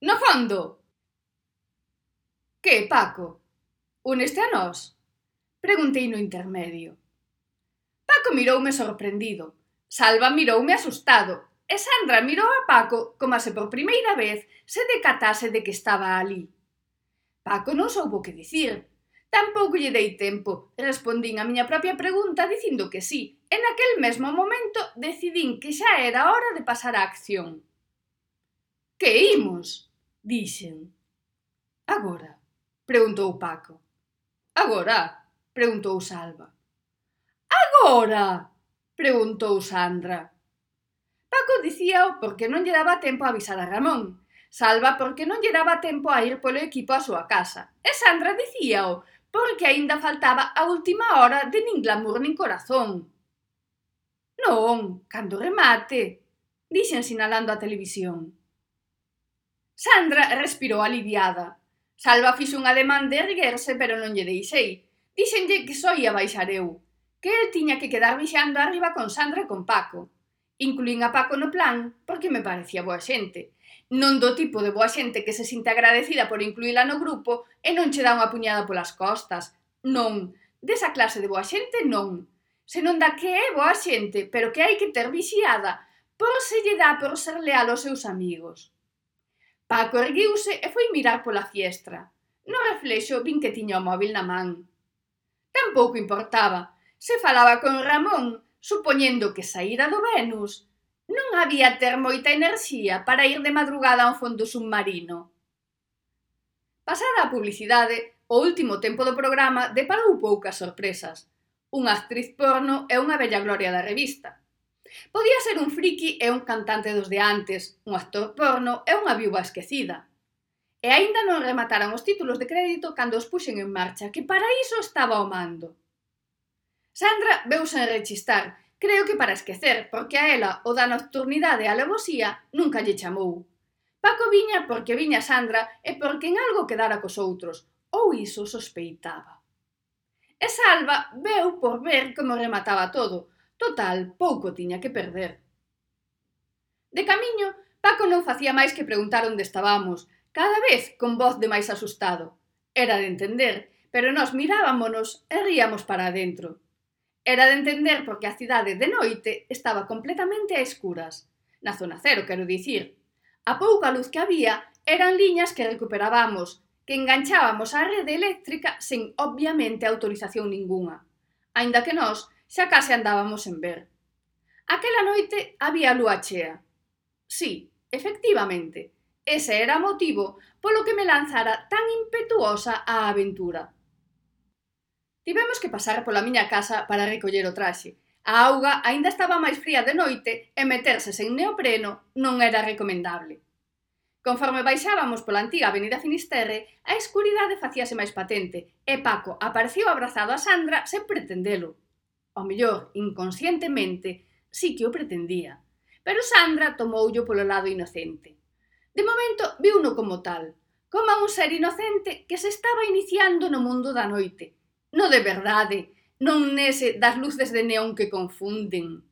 No fondo. Que, Paco? Uneste a nós? Preguntei no intermedio. Paco miroume sorprendido. Salva miroume asustado. E Sandra mirou a Paco como se por primeira vez se decatase de que estaba ali. Paco non soubo que dicir. Tampouco lle dei tempo. Respondín a miña propia pregunta dicindo que sí, e naquel mesmo momento decidín que xa era hora de pasar a acción. Que imos? dixen. Agora? preguntou Paco. Agora? preguntou Salva. Agora? preguntou Sandra. Paco dicíao porque non lle daba tempo a avisar a Ramón, Salva porque non lle daba tempo a ir polo equipo á súa casa, e Sandra dicíao porque aínda faltaba a última hora de nin glamour nin corazón. Non, cando remate, dixen sinalando a televisión. Sandra respirou aliviada. Salva fixo un ademán de erguerse, pero non lle deixei. Díxenlle que só ia baixar eu, que el tiña que quedar vixando arriba con Sandra e con Paco. Incluín a Paco no plan porque me parecía boa xente. Non do tipo de boa xente que se sinte agradecida por incluíla no grupo e non che dá unha puñada polas costas. Non, desa clase de boa xente non. Senón da que é boa xente, pero que hai que ter vixiada por se lle dá por ser leal aos seus amigos. Paco erguiuse e foi mirar pola fiestra. No reflexo vin que tiña o móvil na man. Tampouco importaba. Se falaba con Ramón, supoñendo que saíra do Venus, non había ter moita enerxía para ir de madrugada a un fondo submarino. Pasada a publicidade, o último tempo do programa deparou poucas sorpresas. Unha actriz porno e unha bella gloria da revista. Podía ser un friki e un cantante dos de antes, un actor porno e unha viúva esquecida. E aínda non remataran os títulos de crédito cando os puxen en marcha, que para iso estaba o mando. Sandra veuse enrechistar, creo que para esquecer, porque a ela o da nocturnidade e a levosía nunca lle chamou. Paco viña porque viña Sandra e porque en algo quedara cos outros, ou iso sospeitaba. E Salva veu por ver como remataba todo, Total, pouco tiña que perder. De camiño, Paco non facía máis que preguntar onde estábamos, cada vez con voz de máis asustado. Era de entender, pero nós mirábamonos e ríamos para adentro. Era de entender porque a cidade de noite estaba completamente a escuras. Na zona cero, quero dicir. A pouca luz que había eran liñas que recuperábamos, que enganchábamos á rede eléctrica sen obviamente autorización ningunha. Aínda que nós Xa case andábamos en ver. Aquela noite había lúa chea. Sí, efectivamente, ese era o motivo polo que me lanzara tan impetuosa á aventura. Tivemos que pasar pola miña casa para recoller o traxe. A auga aínda estaba máis fría de noite e meterse sen neopreno non era recomendable. Conforme baixábamos pola antiga avenida Finisterre, a escuridade facíase máis patente e Paco apareceu abrazado a Sandra sen pretendelo ao mellor inconscientemente, sí que o pretendía. Pero Sandra tomoullo polo lado inocente. De momento, viuno como tal, como un ser inocente que se estaba iniciando no mundo da noite. No de verdade, non nese das luces de neón que confunden.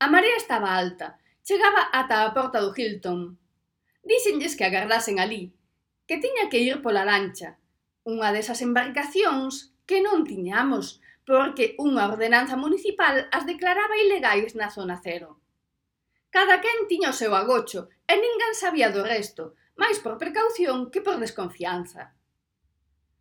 A marea estaba alta, chegaba ata a porta do Hilton. Díxenlles que agardasen ali, que tiña que ir pola lancha, unha desas embarcacións que non tiñamos, porque unha ordenanza municipal as declaraba ilegais na zona cero. Cada quen tiña o seu agocho e ninguén sabía do resto, máis por precaución que por desconfianza.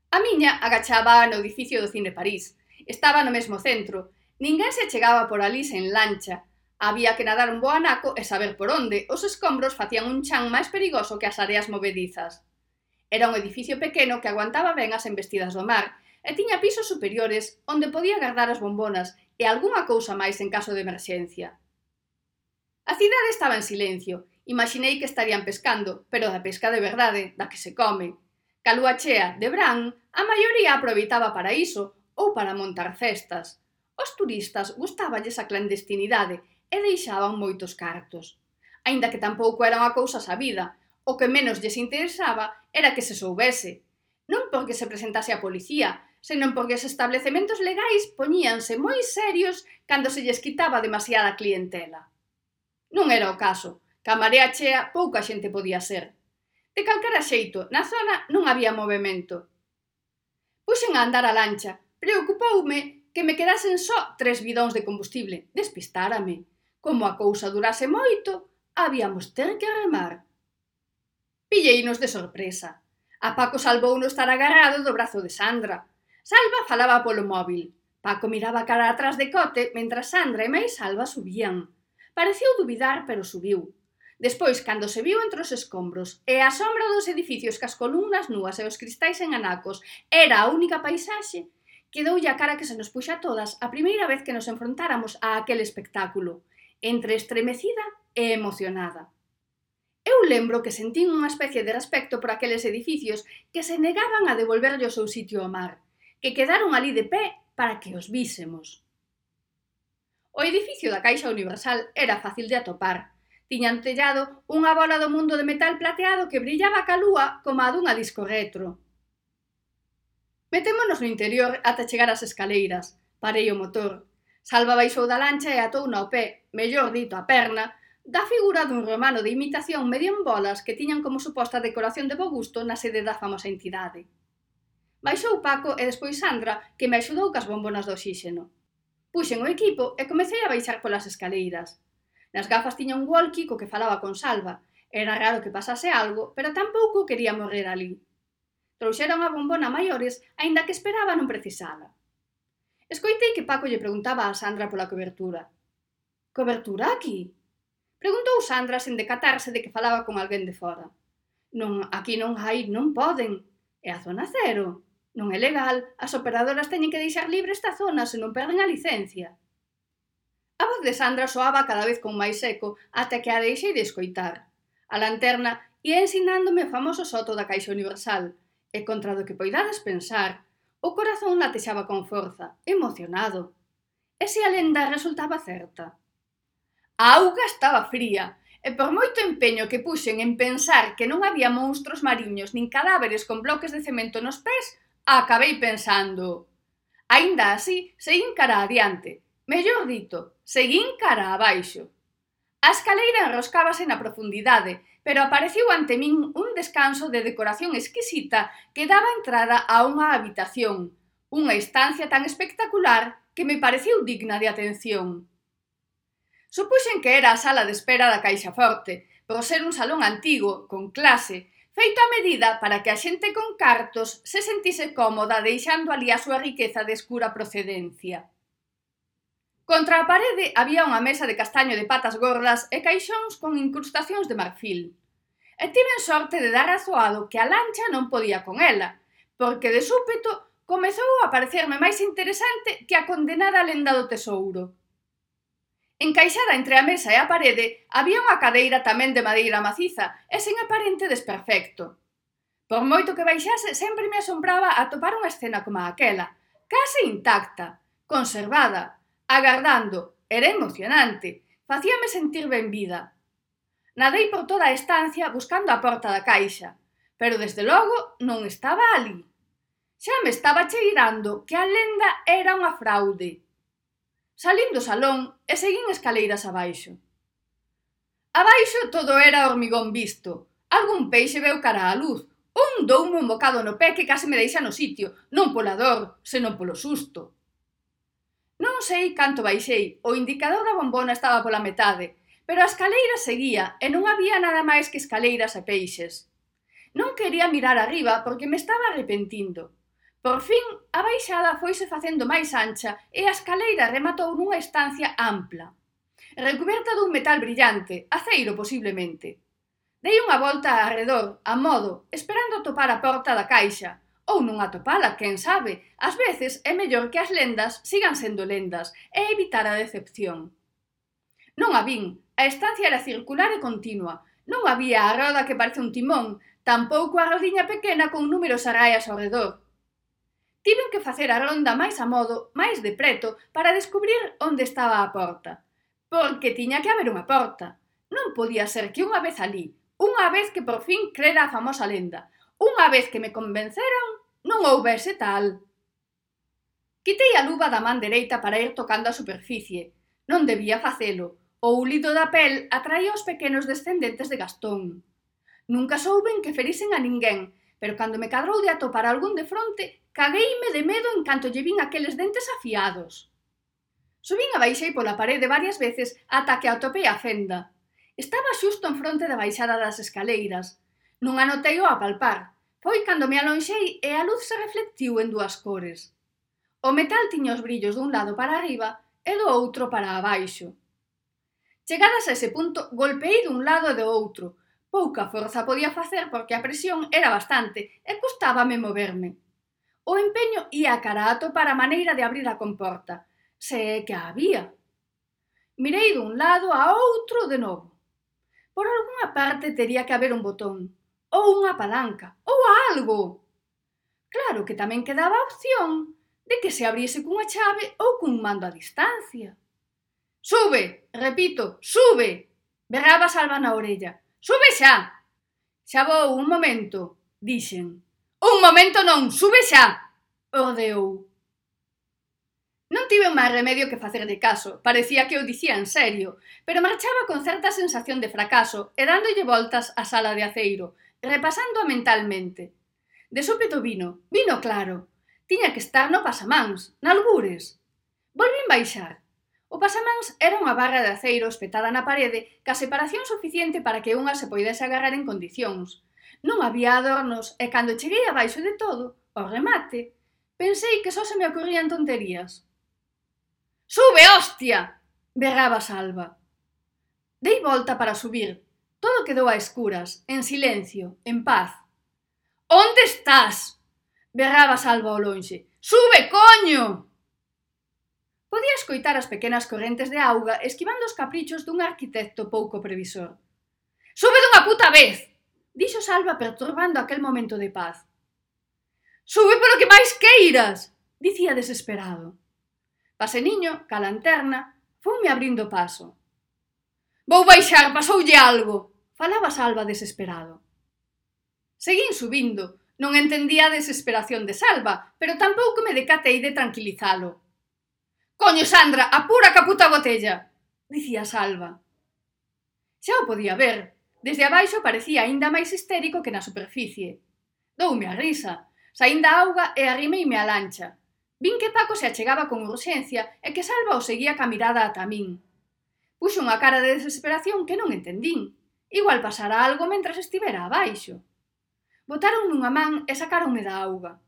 A miña agachaba no edificio do Cine París, estaba no mesmo centro, ninguén se chegaba por ali sen lancha, había que nadar un boanaco e saber por onde os escombros facían un chan máis perigoso que as areas movedizas. Era un edificio pequeno que aguantaba ben as embestidas do mar, e tiña pisos superiores onde podía guardar as bombonas e algunha cousa máis en caso de emerxencia. A cidade estaba en silencio. Imaginei que estarían pescando, pero da pesca de verdade, da que se come. Calúa chea, de Bran, a maioría aproveitaba para iso ou para montar festas. Os turistas gustáballes a clandestinidade e deixaban moitos cartos. Aínda que tampouco era unha cousa sabida, o que menos lles interesaba era que se soubese, non porque se presentase a policía, senón porque os establecementos legais poñíanse moi serios cando se lles quitaba demasiada clientela. Non era o caso, que a marea chea pouca xente podía ser. De calcara xeito, na zona non había movimento. Puxen a andar a lancha, preocupoume que me quedasen só tres bidóns de combustible, despistárame. Como a cousa durase moito, habíamos ter que remar. Pilleinos de sorpresa. A Paco salvou no estar agarrado do brazo de Sandra, Salva falaba polo móvil. Paco miraba cara atrás de Cote mentras Sandra e máis Salva subían. Pareceu dubidar, pero subiu. Despois, cando se viu entre os escombros e a sombra dos edificios cas columnas núas e os cristais en anacos era a única paisaxe, quedoulle a cara que se nos puxa a todas a primeira vez que nos enfrontáramos a aquel espectáculo, entre estremecida e emocionada. Eu lembro que sentín unha especie de respecto por aqueles edificios que se negaban a devolverlle o seu sitio ao mar, que quedaron ali de pé para que os vísemos. O edificio da Caixa Universal era fácil de atopar. Tiñan tellado unha bola do mundo de metal plateado que brillaba a calúa como a dunha disco retro. Metémonos no interior ata chegar ás escaleiras. Parei o motor. Salva baixou da lancha e atou na pé, mellor dito a perna, da figura dun romano de imitación medio en bolas que tiñan como suposta decoración de bo gusto na sede da famosa entidade. Baixou Paco e despois Sandra, que me axudou cas bombonas de oxíxeno. Puxen o equipo e comecei a baixar polas escaleiras. Nas gafas tiña un walkie co que falaba con Salva. Era raro que pasase algo, pero tampouco quería morrer ali. Trouxera a bombona a maiores, aínda que esperaba non precisala. Escoitei que Paco lle preguntaba a Sandra pola cobertura. Cobertura aquí? Preguntou Sandra sen decatarse de que falaba con alguén de fora. Non, aquí non hai, non poden. É a zona cero. Non é legal, as operadoras teñen que deixar libre esta zona se non perden a licencia. A voz de Sandra soaba cada vez con máis seco ata que a deixei de escoitar. A lanterna ia ensinándome o famoso soto da Caixa Universal, e contra do que poidades pensar, o corazón latexaba con forza, emocionado. E se a lenda resultaba certa. A auga estaba fría, e por moito empeño que puxen en pensar que non había monstruos mariños nin cadáveres con bloques de cemento nos pés, acabei pensando. Aínda así, seguín cara adiante, mellor dito, seguín cara abaixo. A escaleira enroscábase na profundidade, pero apareciu ante min un descanso de decoración exquisita que daba entrada a unha habitación, unha estancia tan espectacular que me pareciu digna de atención. Supuxen que era a sala de espera da Caixa Forte, por ser un salón antigo, con clase, feito a medida para que a xente con cartos se sentise cómoda deixando ali a súa riqueza de escura procedencia. Contra a parede había unha mesa de castaño de patas gordas e caixóns con incrustacións de marfil. E tiven sorte de dar azoado que a lancha non podía con ela, porque de súpeto comezou a parecerme máis interesante que a condenada lenda do tesouro. Encaixada entre a mesa e a parede había unha cadeira tamén de madeira maciza e sen aparente desperfecto. Por moito que baixase, sempre me asombraba atopar unha escena como aquela, case intacta, conservada, agardando, era emocionante, facíame sentir ben vida. Nadei por toda a estancia buscando a porta da caixa, pero desde logo non estaba ali. Xa me estaba cheirando que a lenda era unha fraude. Salín do salón e seguín escaleiras abaixo. Abaixo todo era hormigón visto. Algún peixe veu cara á luz. Un doume un bocado no pé que case me deixa no sitio, non pola dor, senón polo susto. Non sei canto baixei, o indicador da bombona estaba pola metade, pero a escaleira seguía e non había nada máis que escaleiras e peixes. Non quería mirar arriba porque me estaba arrepentindo. Por fin, a baixada foise facendo máis ancha e a escaleira rematou nunha estancia ampla, recuberta dun metal brillante, aceiro posiblemente. Dei unha volta arredor, a modo, esperando topar a porta da caixa, ou non atopala, quen sabe, ás veces é mellor que as lendas sigan sendo lendas e evitar a decepción. Non a vin, a estancia era circular e continua, non había a roda que parece un timón, tampouco a rodiña pequena con números arraias ao redor, Tiven que facer a ronda máis a modo, máis de preto, para descubrir onde estaba a porta. Porque tiña que haber unha porta. Non podía ser que unha vez alí, unha vez que por fin crera a famosa lenda, unha vez que me convenceron, non houbese tal. Quitei a luva da man dereita para ir tocando a superficie. Non debía facelo. O ulido da pel atraía os pequenos descendentes de Gastón. Nunca souben que ferisen a ninguén, pero cando me cadrou de atopar algún de fronte, Cagueime de medo en canto lle vin aqueles dentes afiados. Subín a baixei pola parede varias veces ata que atopei a fenda. Estaba xusto en fronte da baixada das escaleiras. Non anotei o a palpar. Foi cando me alonxei e a luz se reflectiu en dúas cores. O metal tiña os brillos dun lado para arriba e do outro para abaixo. Chegadas a ese punto, golpeei dun lado e do outro. Pouca forza podía facer porque a presión era bastante e custábame moverme. O empeño e cara a atopar a maneira de abrir a comporta, se é que a había. Mirei dun lado a outro de novo. Por algunha parte tería que haber un botón, ou unha palanca, ou algo. Claro que tamén quedaba a opción de que se abriese cunha chave ou cun mando a distancia. Sube, repito, sube, berraba Salva na orella. Sube xa! Xa vou un momento, dixen. Un momento non, sube xa! Oh, Ordeou. Non tive máis remedio que facerlle caso, parecía que o dicía en serio, pero marchaba con certa sensación de fracaso e dándolle voltas á sala de aceiro, repasando mentalmente. De súpeto vino, vino claro. Tiña que estar no pasamáns, nalgures. Volvín baixar. O pasamáns era unha barra de aceiro espetada na parede, ca separación suficiente para que unha se poidese agarrar en condicións. Non había adornos e cando cheguei abaixo de todo, ao remate, pensei que só se me ocorrían tonterías. Sube, hostia! berraba Salva. Dei volta para subir. Todo quedou a escuras, en silencio, en paz. Onde estás? berraba Salva ao lonxe. Sube, coño! Podía escoitar as pequenas correntes de auga esquivando os caprichos dun arquitecto pouco previsor. Sube dunha puta vez! dixo Salva perturbando aquel momento de paz. Sube polo que máis queiras, dicía desesperado. Paseniño, ca lanterna, foume abrindo paso. Vou baixar, pasoulle algo, falaba Salva desesperado. Seguín subindo, non entendía a desesperación de Salva, pero tampouco me decatei de tranquilizalo. Coño, Sandra, apura ca puta botella, dicía Salva. Xa o podía ver, Desde abaixo parecía aínda máis histérico que na superficie. Doume a risa, saín da auga e arrimeime a lancha. Vin que Paco se achegaba con urxencia e que Salva o seguía ca mirada ata min. Puxo unha cara de desesperación que non entendín. Igual pasara algo mentras estivera abaixo. Botaron nunha man e sacaronme da auga.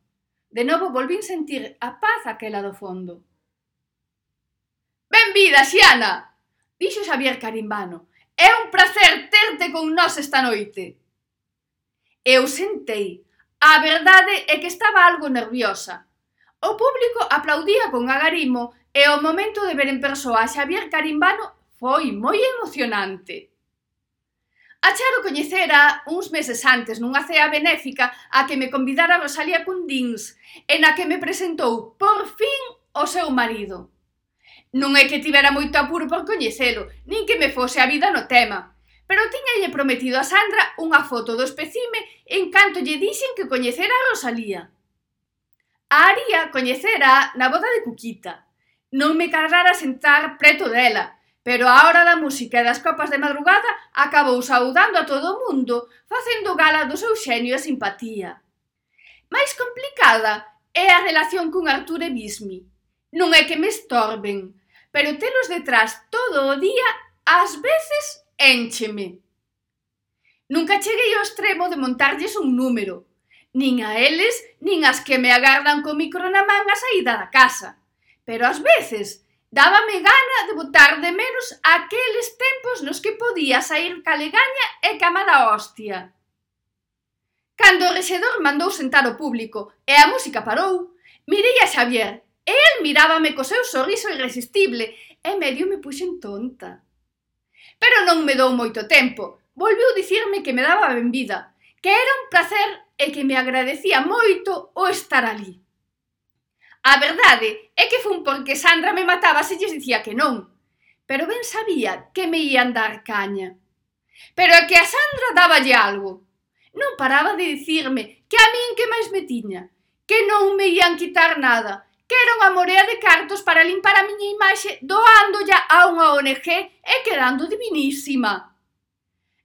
De novo volvín sentir a paz aquela do fondo. Ben vida, Xiana! Dixo Xavier Carimbano, É un placer terte con nós esta noite. Eu sentei. A verdade é que estaba algo nerviosa. O público aplaudía con agarimo e o momento de ver en persoa a Xavier Carimbano foi moi emocionante. A Charo coñecera uns meses antes nunha cea benéfica a que me convidara Rosalía Cundins e na que me presentou por fin o seu marido. Non é que tivera moito apuro por coñecelo, nin que me fose a vida no tema. Pero tiñalle prometido a Sandra unha foto do especime en canto lle dixen que coñecera a Rosalía. A Aria coñecera na boda de Cuquita. Non me carrara sentar preto dela, pero a hora da música e das copas de madrugada acabou saudando a todo o mundo, facendo gala do seu xenio e simpatía. Mais complicada é a relación con Artur e Bismi. Non é que me estorben, pero telos detrás todo o día ás veces éncheme. Nunca cheguei ao extremo de montarlles un número, nin a eles, nin as que me agardan co micro na man a saída da casa. Pero ás veces dábame gana de botar de menos aqueles tempos nos que podía sair calegaña e camada hostia. Cando o rexedor mandou sentar o público e a música parou, mirei a Xavier, El mirábame co seu sorriso irresistible e medio me puxen tonta. Pero non me dou moito tempo. Volviu dicirme que me daba benvida, que era un placer e que me agradecía moito o estar ali. A verdade é que fun porque Sandra me mataba se lles dicía que non, pero ben sabía que me ian dar caña. Pero é que a Sandra dáballe algo. Non paraba de dicirme que a min que máis me tiña, que non me ian quitar nada, Quero unha morea de cartos para limpar a miña imaxe doándolla a unha ONG e quedando divinísima.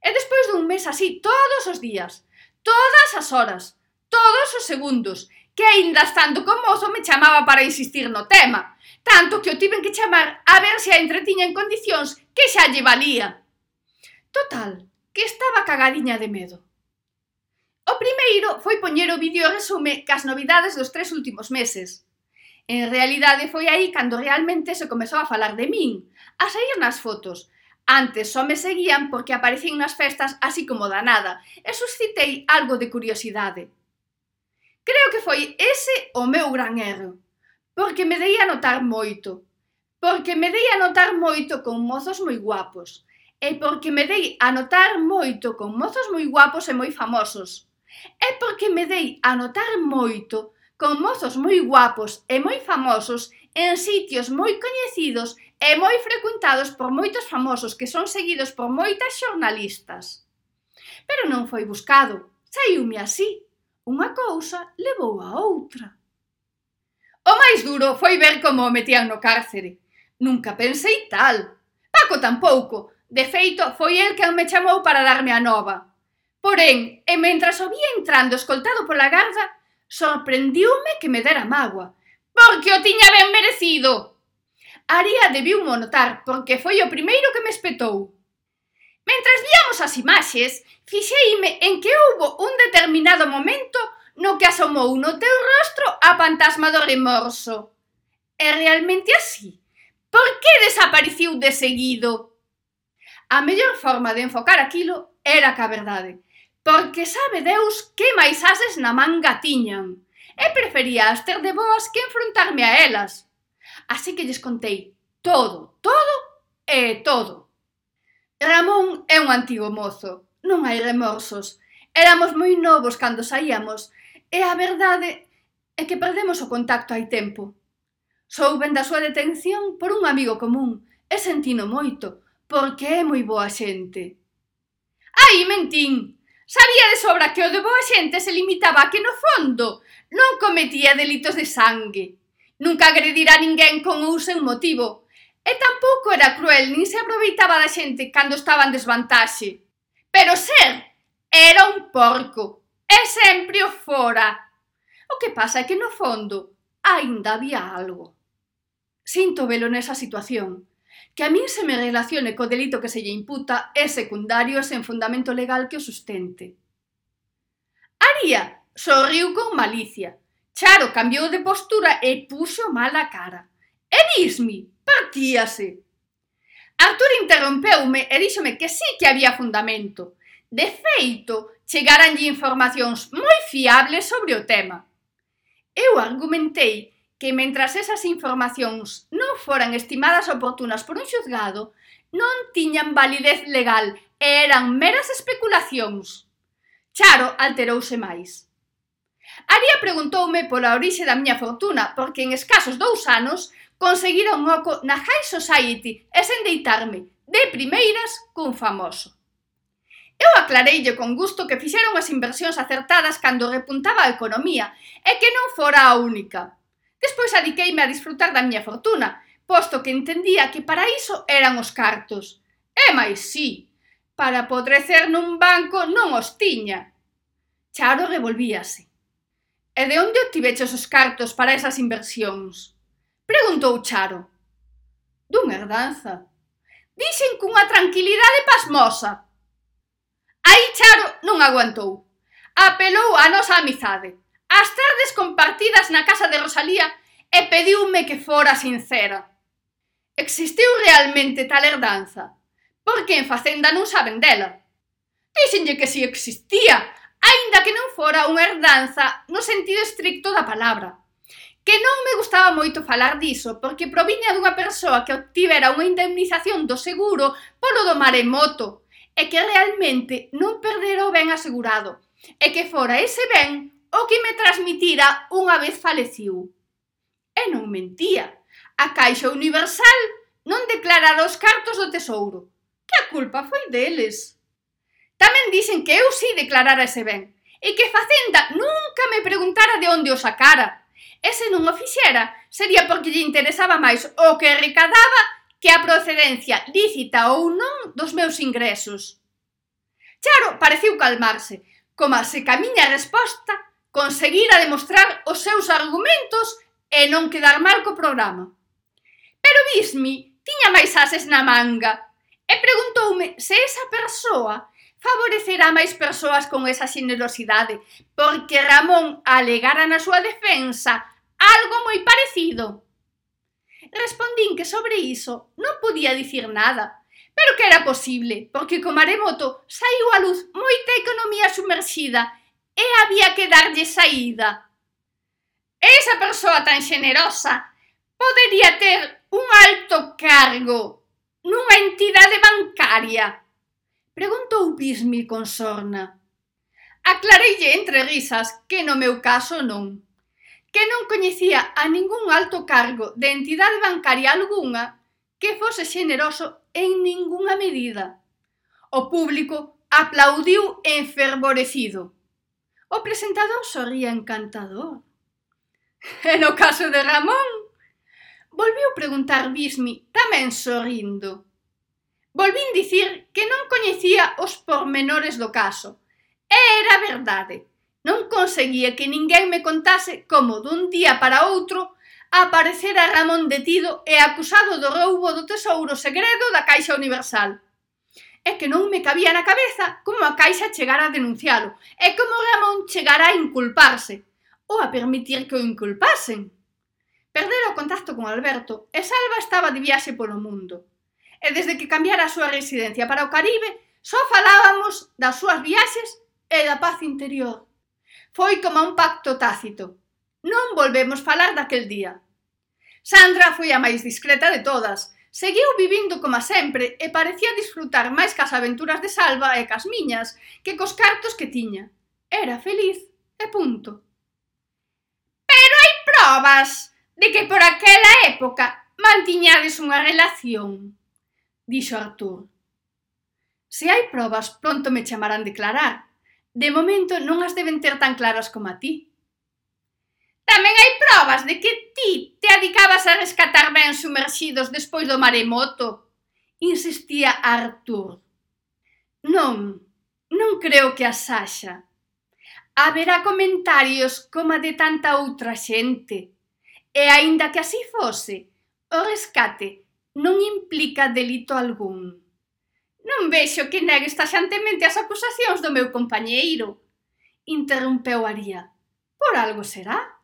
E despois dun mes así, todos os días, todas as horas, todos os segundos, que aínda estando con mozo me chamaba para insistir no tema, tanto que o tiven que chamar a ver se a entretiña en condicións que xa lle valía. Total, que estaba cagadiña de medo. O primeiro foi poñer o vídeo resume cas novidades dos tres últimos meses, En realidade foi aí cando realmente se comezou a falar de min, a sair nas fotos. Antes só me seguían porque aparecín nas festas así como da nada e suscitei algo de curiosidade. Creo que foi ese o meu gran erro, porque me dei a notar moito, porque me dei a notar moito con mozos moi guapos, e porque me dei a notar moito con mozos moi guapos e moi famosos, e porque me dei a notar moito con mozos moi guapos e moi famosos en sitios moi coñecidos e moi frecuentados por moitos famosos que son seguidos por moitas xornalistas. Pero non foi buscado, saiume así. Unha cousa levou a outra. O máis duro foi ver como o metían no cárcere. Nunca pensei tal. Paco tampouco. De feito, foi el que me chamou para darme a nova. Porén, e mentras o vi entrando escoltado pola garda, Sorprendiume que me dera mágoa, porque o tiña ben merecido. Aría debiu notar, porque foi o primeiro que me espetou. Mentras víamos as imaxes, fixeime en que houbo un determinado momento no que asomou no teu rostro a fantasma do remorso. É realmente así? Por que desapareciu de seguido? A mellor forma de enfocar aquilo era que a verdade porque sabe Deus que máis ases na manga tiñan. E prefería as ter de boas que enfrontarme a elas. Así que lles contei todo, todo e todo. Ramón é un antigo mozo, non hai remorsos. Éramos moi novos cando saíamos e a verdade é que perdemos o contacto hai tempo. Souben da súa detención por un amigo común e sentino moito, porque é moi boa xente. Ai, mentín! Sabía de sobra que o de boa xente se limitaba a que no fondo non cometía delitos de sangue. Nunca agredirá ninguén con ou sen motivo. E tampouco era cruel, nin se aproveitaba da xente cando estaba en desvantaxe. Pero ser era un porco. E sempre o fora. O que pasa é que no fondo aínda había algo. Sinto velo nesa situación. Que a min se me relacione co delito que se lle imputa é secundario e sen fundamento legal que o sustente. Aria sorriu con malicia. Charo cambiou de postura e puxo mala cara. E dismi, partíase. Artur interrompeume e díxome que sí que había fundamento. De feito, chegaranlle informacións moi fiables sobre o tema. Eu argumentei que mentras esas informacións non foran estimadas oportunas por un xuzgado, non tiñan validez legal e eran meras especulacións. Charo alterouse máis. Aria preguntoume pola orixe da miña fortuna, porque en escasos dous anos conseguira un oco na High Society e sen deitarme, de primeiras, cun famoso. Eu aclareille con gusto que fixeron as inversións acertadas cando repuntaba a economía e que non fora a única, Despois adiqueime a disfrutar da miña fortuna, posto que entendía que para iso eran os cartos. E máis sí, para podrecer nun banco non os tiña. Charo revolvíase. E de onde obtiveches os cartos para esas inversións? Preguntou Charo. Dunha herdanza. Dixen cunha tranquilidade pasmosa. Aí Charo non aguantou. Apelou a nosa amizade as tardes compartidas na casa de Rosalía e pediume que fora sincera. Existiu realmente tal herdanza? Porque en Facenda non saben dela. Dixenlle que si existía, aínda que non fora unha herdanza no sentido estricto da palabra. Que non me gustaba moito falar diso porque proviña dunha persoa que obtivera unha indemnización do seguro polo do maremoto e que realmente non perdera o ben asegurado e que fora ese ben o que me transmitira unha vez faleciu. E non mentía. A Caixa Universal non declarara os cartos do tesouro. Que a culpa foi deles. Tamén dicen que eu si sí declarara ese ben e que Facenda nunca me preguntara de onde o sacara. E se non o fixera, sería porque lle interesaba máis o que recadaba que a procedencia lícita ou non dos meus ingresos. Charo pareciu calmarse, como se camiña a resposta conseguir a demostrar os seus argumentos e non quedar mal co programa. Pero Bismi tiña máis ases na manga e preguntoume se esa persoa favorecerá máis persoas con esa xenerosidade, porque Ramón alegara na súa defensa algo moi parecido. Respondín que sobre iso non podía dicir nada, pero que era posible, porque co maremoto saiu a luz moita economía sumerxida e había que darlle saída. Esa persoa tan xenerosa podería ter un alto cargo nunha entidade bancaria? Preguntou Bismi con sorna. Aclareille entre risas que no meu caso non. Que non coñecía a ningún alto cargo de entidade bancaria algunha que fose xeneroso en ningunha medida. O público aplaudiu enfervorecido. O presentador sorría encantador. E no caso de Ramón, volviu preguntar Bismi tamén sorrindo. Volvín dicir que non coñecía os pormenores do caso. E era verdade. Non conseguía que ninguén me contase como dun día para outro aparecera Ramón detido e acusado do roubo do tesouro segredo da Caixa Universal é que non me cabía na cabeza como a Caixa chegara a denuncialo e como Ramón chegara a inculparse ou a permitir que o inculpasen. Perdera o contacto con Alberto e Salva estaba de viaxe polo mundo. E desde que cambiara a súa residencia para o Caribe, só falábamos das súas viaxes e da paz interior. Foi como un pacto tácito. Non volvemos falar daquel día. Sandra foi a máis discreta de todas, Seguiu vivindo como sempre e parecía disfrutar máis cas aventuras de Salva e cas miñas que cos cartos que tiña. Era feliz e punto. Pero hai probas de que por aquela época mantiñades unha relación, dixo Artur. Se hai probas, pronto me chamarán declarar. De momento non as deben ter tan claras como a ti. Tamén hai probas de que ti te adicabas a rescatar ben sumerxidos despois do maremoto, insistía Artur. Non, non creo que as haxa. Haberá comentarios coma de tanta outra xente. E aínda que así fose, o rescate non implica delito algún. Non vexo que negue estaxantemente as acusacións do meu compañeiro, interrompeu Aría. Por algo será?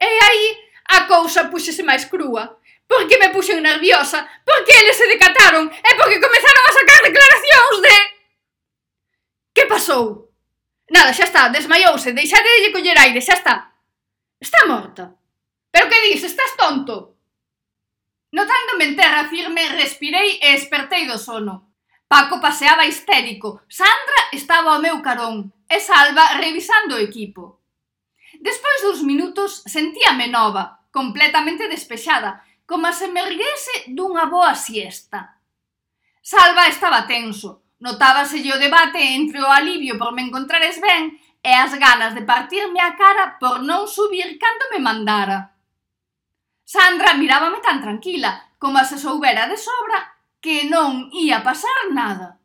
E aí a cousa puxese máis crúa, porque me puxen nerviosa, porque eles se decataron e porque comezaron a sacar declaracións de... Que pasou? Nada, xa está, desmaiouse, deixade de coller aire, xa está. Está morta. Pero que dis, estás tonto? Notándome en terra firme, respirei e espertei do sono. Paco paseaba histérico, Sandra estaba ao meu carón e Salva revisando o equipo. Despois duns minutos sentíame nova, completamente despexada, como se me erguese dunha boa siesta. Salva estaba tenso, notábaselle o debate entre o alivio por me encontrares ben e as ganas de partirme a cara por non subir cando me mandara. Sandra mirábame tan tranquila, como se soubera de sobra, que non ia pasar nada.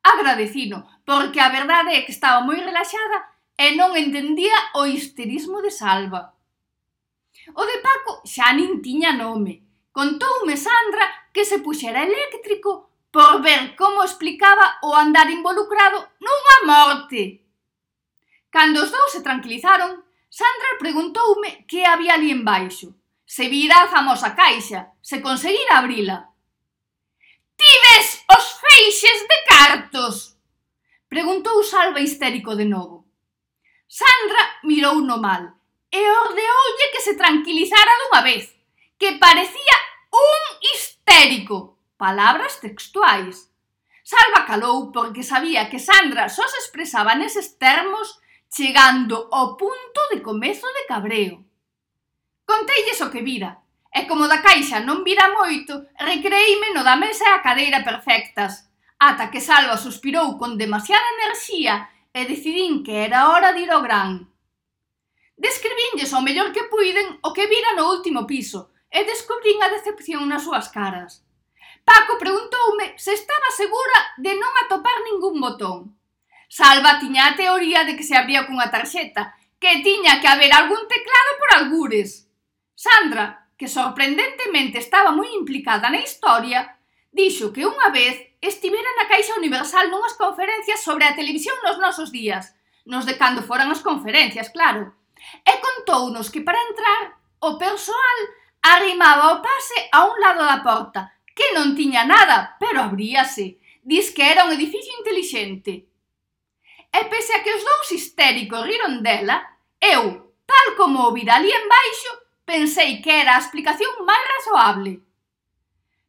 Agradecino, porque a verdade é que estaba moi relaxada e non entendía o histerismo de Salva. O de Paco xa nin tiña nome. Contoume Sandra que se puxera eléctrico por ver como explicaba o andar involucrado nunha morte. Cando os dous se tranquilizaron, Sandra preguntoume que había ali embaixo, se vira a famosa caixa, se conseguira abrila. Tives os feixes de cartos? Preguntou Salva histérico de novo. Sandra mirouno mal e ordeoulle que se tranquilizara dunha vez, que parecía un histérico. Palabras textuais. Salva calou porque sabía que Sandra só se expresaba neses termos chegando ao punto de comezo de cabreo. Conteilles o que vira, e como da caixa non vira moito, recreíme no da mesa e a cadeira perfectas, ata que Salva suspirou con demasiada enerxía e decidín que era hora de ir ao gran. Describínlles o mellor que puiden o que vira no último piso e descubrín a decepción nas súas caras. Paco preguntoume se estaba segura de non atopar ningún botón. Salva tiña a teoría de que se abría cunha tarxeta, que tiña que haber algún teclado por algures. Sandra, que sorprendentemente estaba moi implicada na historia, dixo que unha vez estivera na Caixa Universal nunhas conferencias sobre a televisión nos nosos días, nos de cando foran as conferencias, claro, e contounos que para entrar o persoal arrimaba o pase a un lado da porta, que non tiña nada, pero abríase. Diz que era un edificio intelixente. E pese a que os dous histéricos riron dela, eu, tal como o vira ali en baixo, pensei que era a explicación máis razoable.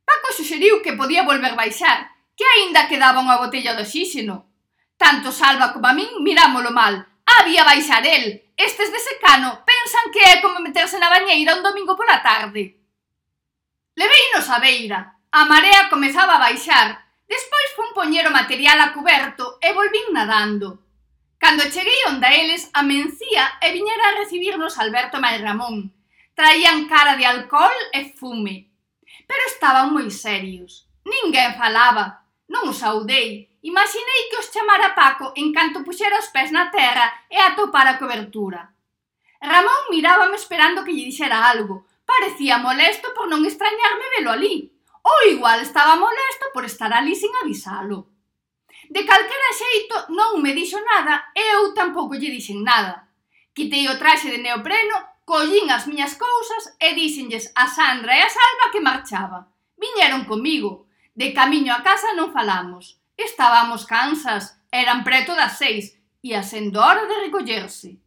Paco suxeriu que podía volver baixar, que aínda quedaba unha botella de oxíxeno. Tanto Salva como a min mirámolo mal. Había baixar el. Estes de secano pensan que é como meterse na bañeira un domingo pola tarde. Leveinos a beira. A marea comezaba a baixar. Despois fun poñer o material a cuberto e volvín nadando. Cando cheguei onda eles, a mencía e viñera a recibirnos Alberto e Ramón. Traían cara de alcohol e fume. Pero estaban moi serios. Ninguén falaba, Non o saudei. Imaginei que os chamara Paco en canto puxera os pés na terra e atopara a cobertura. Ramón mirábame esperando que lle dixera algo. Parecía molesto por non extrañarme velo ali. Ou igual estaba molesto por estar ali sin avisalo. De calquera xeito non me dixo nada e eu tampouco lle dixen nada. Quitei o traxe de neopreno, collín as miñas cousas e díxenlles a Sandra e a Salva que marchaba. Viñeron comigo, De camiño a casa non falamos. Estábamos cansas, eran preto das seis, e a sendo hora de recollerse.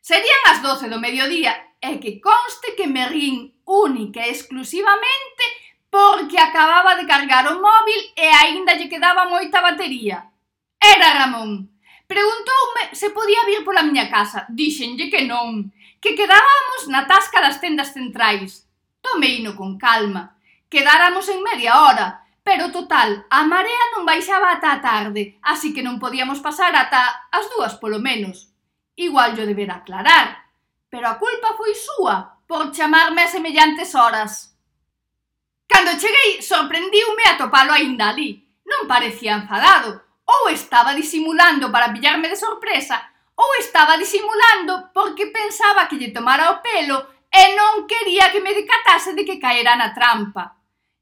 Serían as doce do mediodía, e que conste que me rin única e exclusivamente porque acababa de cargar o móvil e aínda lle quedaba moita batería. Era Ramón. Preguntoume se podía vir pola miña casa. Dixenlle que non, que quedábamos na tasca das tendas centrais. Tomeino con calma, Quedáramos en media hora, pero total, a marea non baixaba ata a tarde, así que non podíamos pasar ata as dúas polo menos. Igual yo debera aclarar, pero a culpa foi súa por chamarme a semellantes horas. Cando cheguei, sorprendiume a topalo aínda ali. Non parecía enfadado, ou estaba disimulando para pillarme de sorpresa, ou estaba disimulando porque pensaba que lle tomara o pelo e non quería que me decatase de que caera na trampa.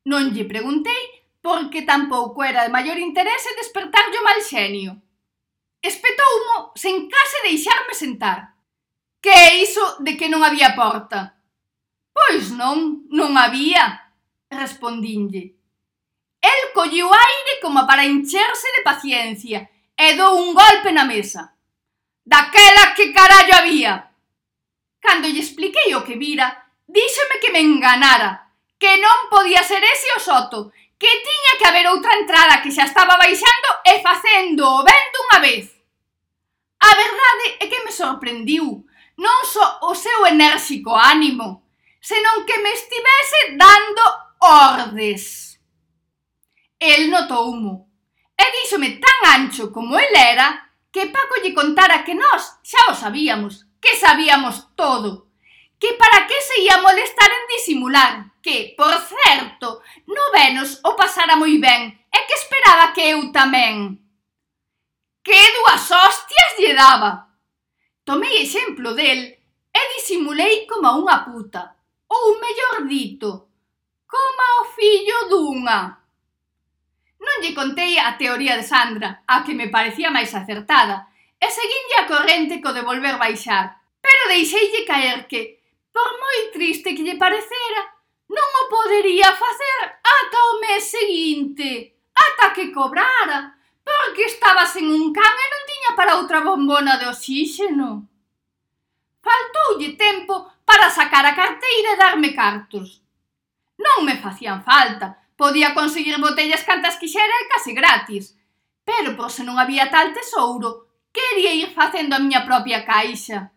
Non lle preguntei porque tampouco era de maior interese despertarlle o mal xenio. Espetoumo sen case deixarme sentar. Que é iso de que non había porta? Pois non, non había, respondinlle. El colliu aire como para encherse de paciencia e dou un golpe na mesa. Daquela que carallo había? Cando lle expliquei o que vira, díxeme que me enganara, que non podía ser ese o soto, que tiña que haber outra entrada que xa estaba baixando e facendo o ben dunha vez. A verdade é que me sorprendiu, non só o seu enérxico ánimo, senón que me estivese dando ordes. El notoumo e díxome tan ancho como el era que Paco lle contara que nós xa o sabíamos, que sabíamos todo que para que se ia molestar en disimular, que, por certo, no Venos o pasara moi ben e que esperaba que eu tamén. Que dúas hostias lle daba! Tomei exemplo del e disimulei como unha puta, ou mellor dito, como o fillo dunha. Non lle contei a teoría de Sandra, a que me parecía máis acertada, e seguinlle a corrente co de volver baixar, pero deixeille caer que por moi triste que lle parecera, non o podería facer ata o mes seguinte, ata que cobrara, porque estaba sen un can e non tiña para outra bombona de oxíxeno. Faltoulle tempo para sacar a carteira e darme cartos. Non me facían falta, podía conseguir botellas cantas quixera e case gratis, pero por se non había tal tesouro, quería ir facendo a miña propia caixa.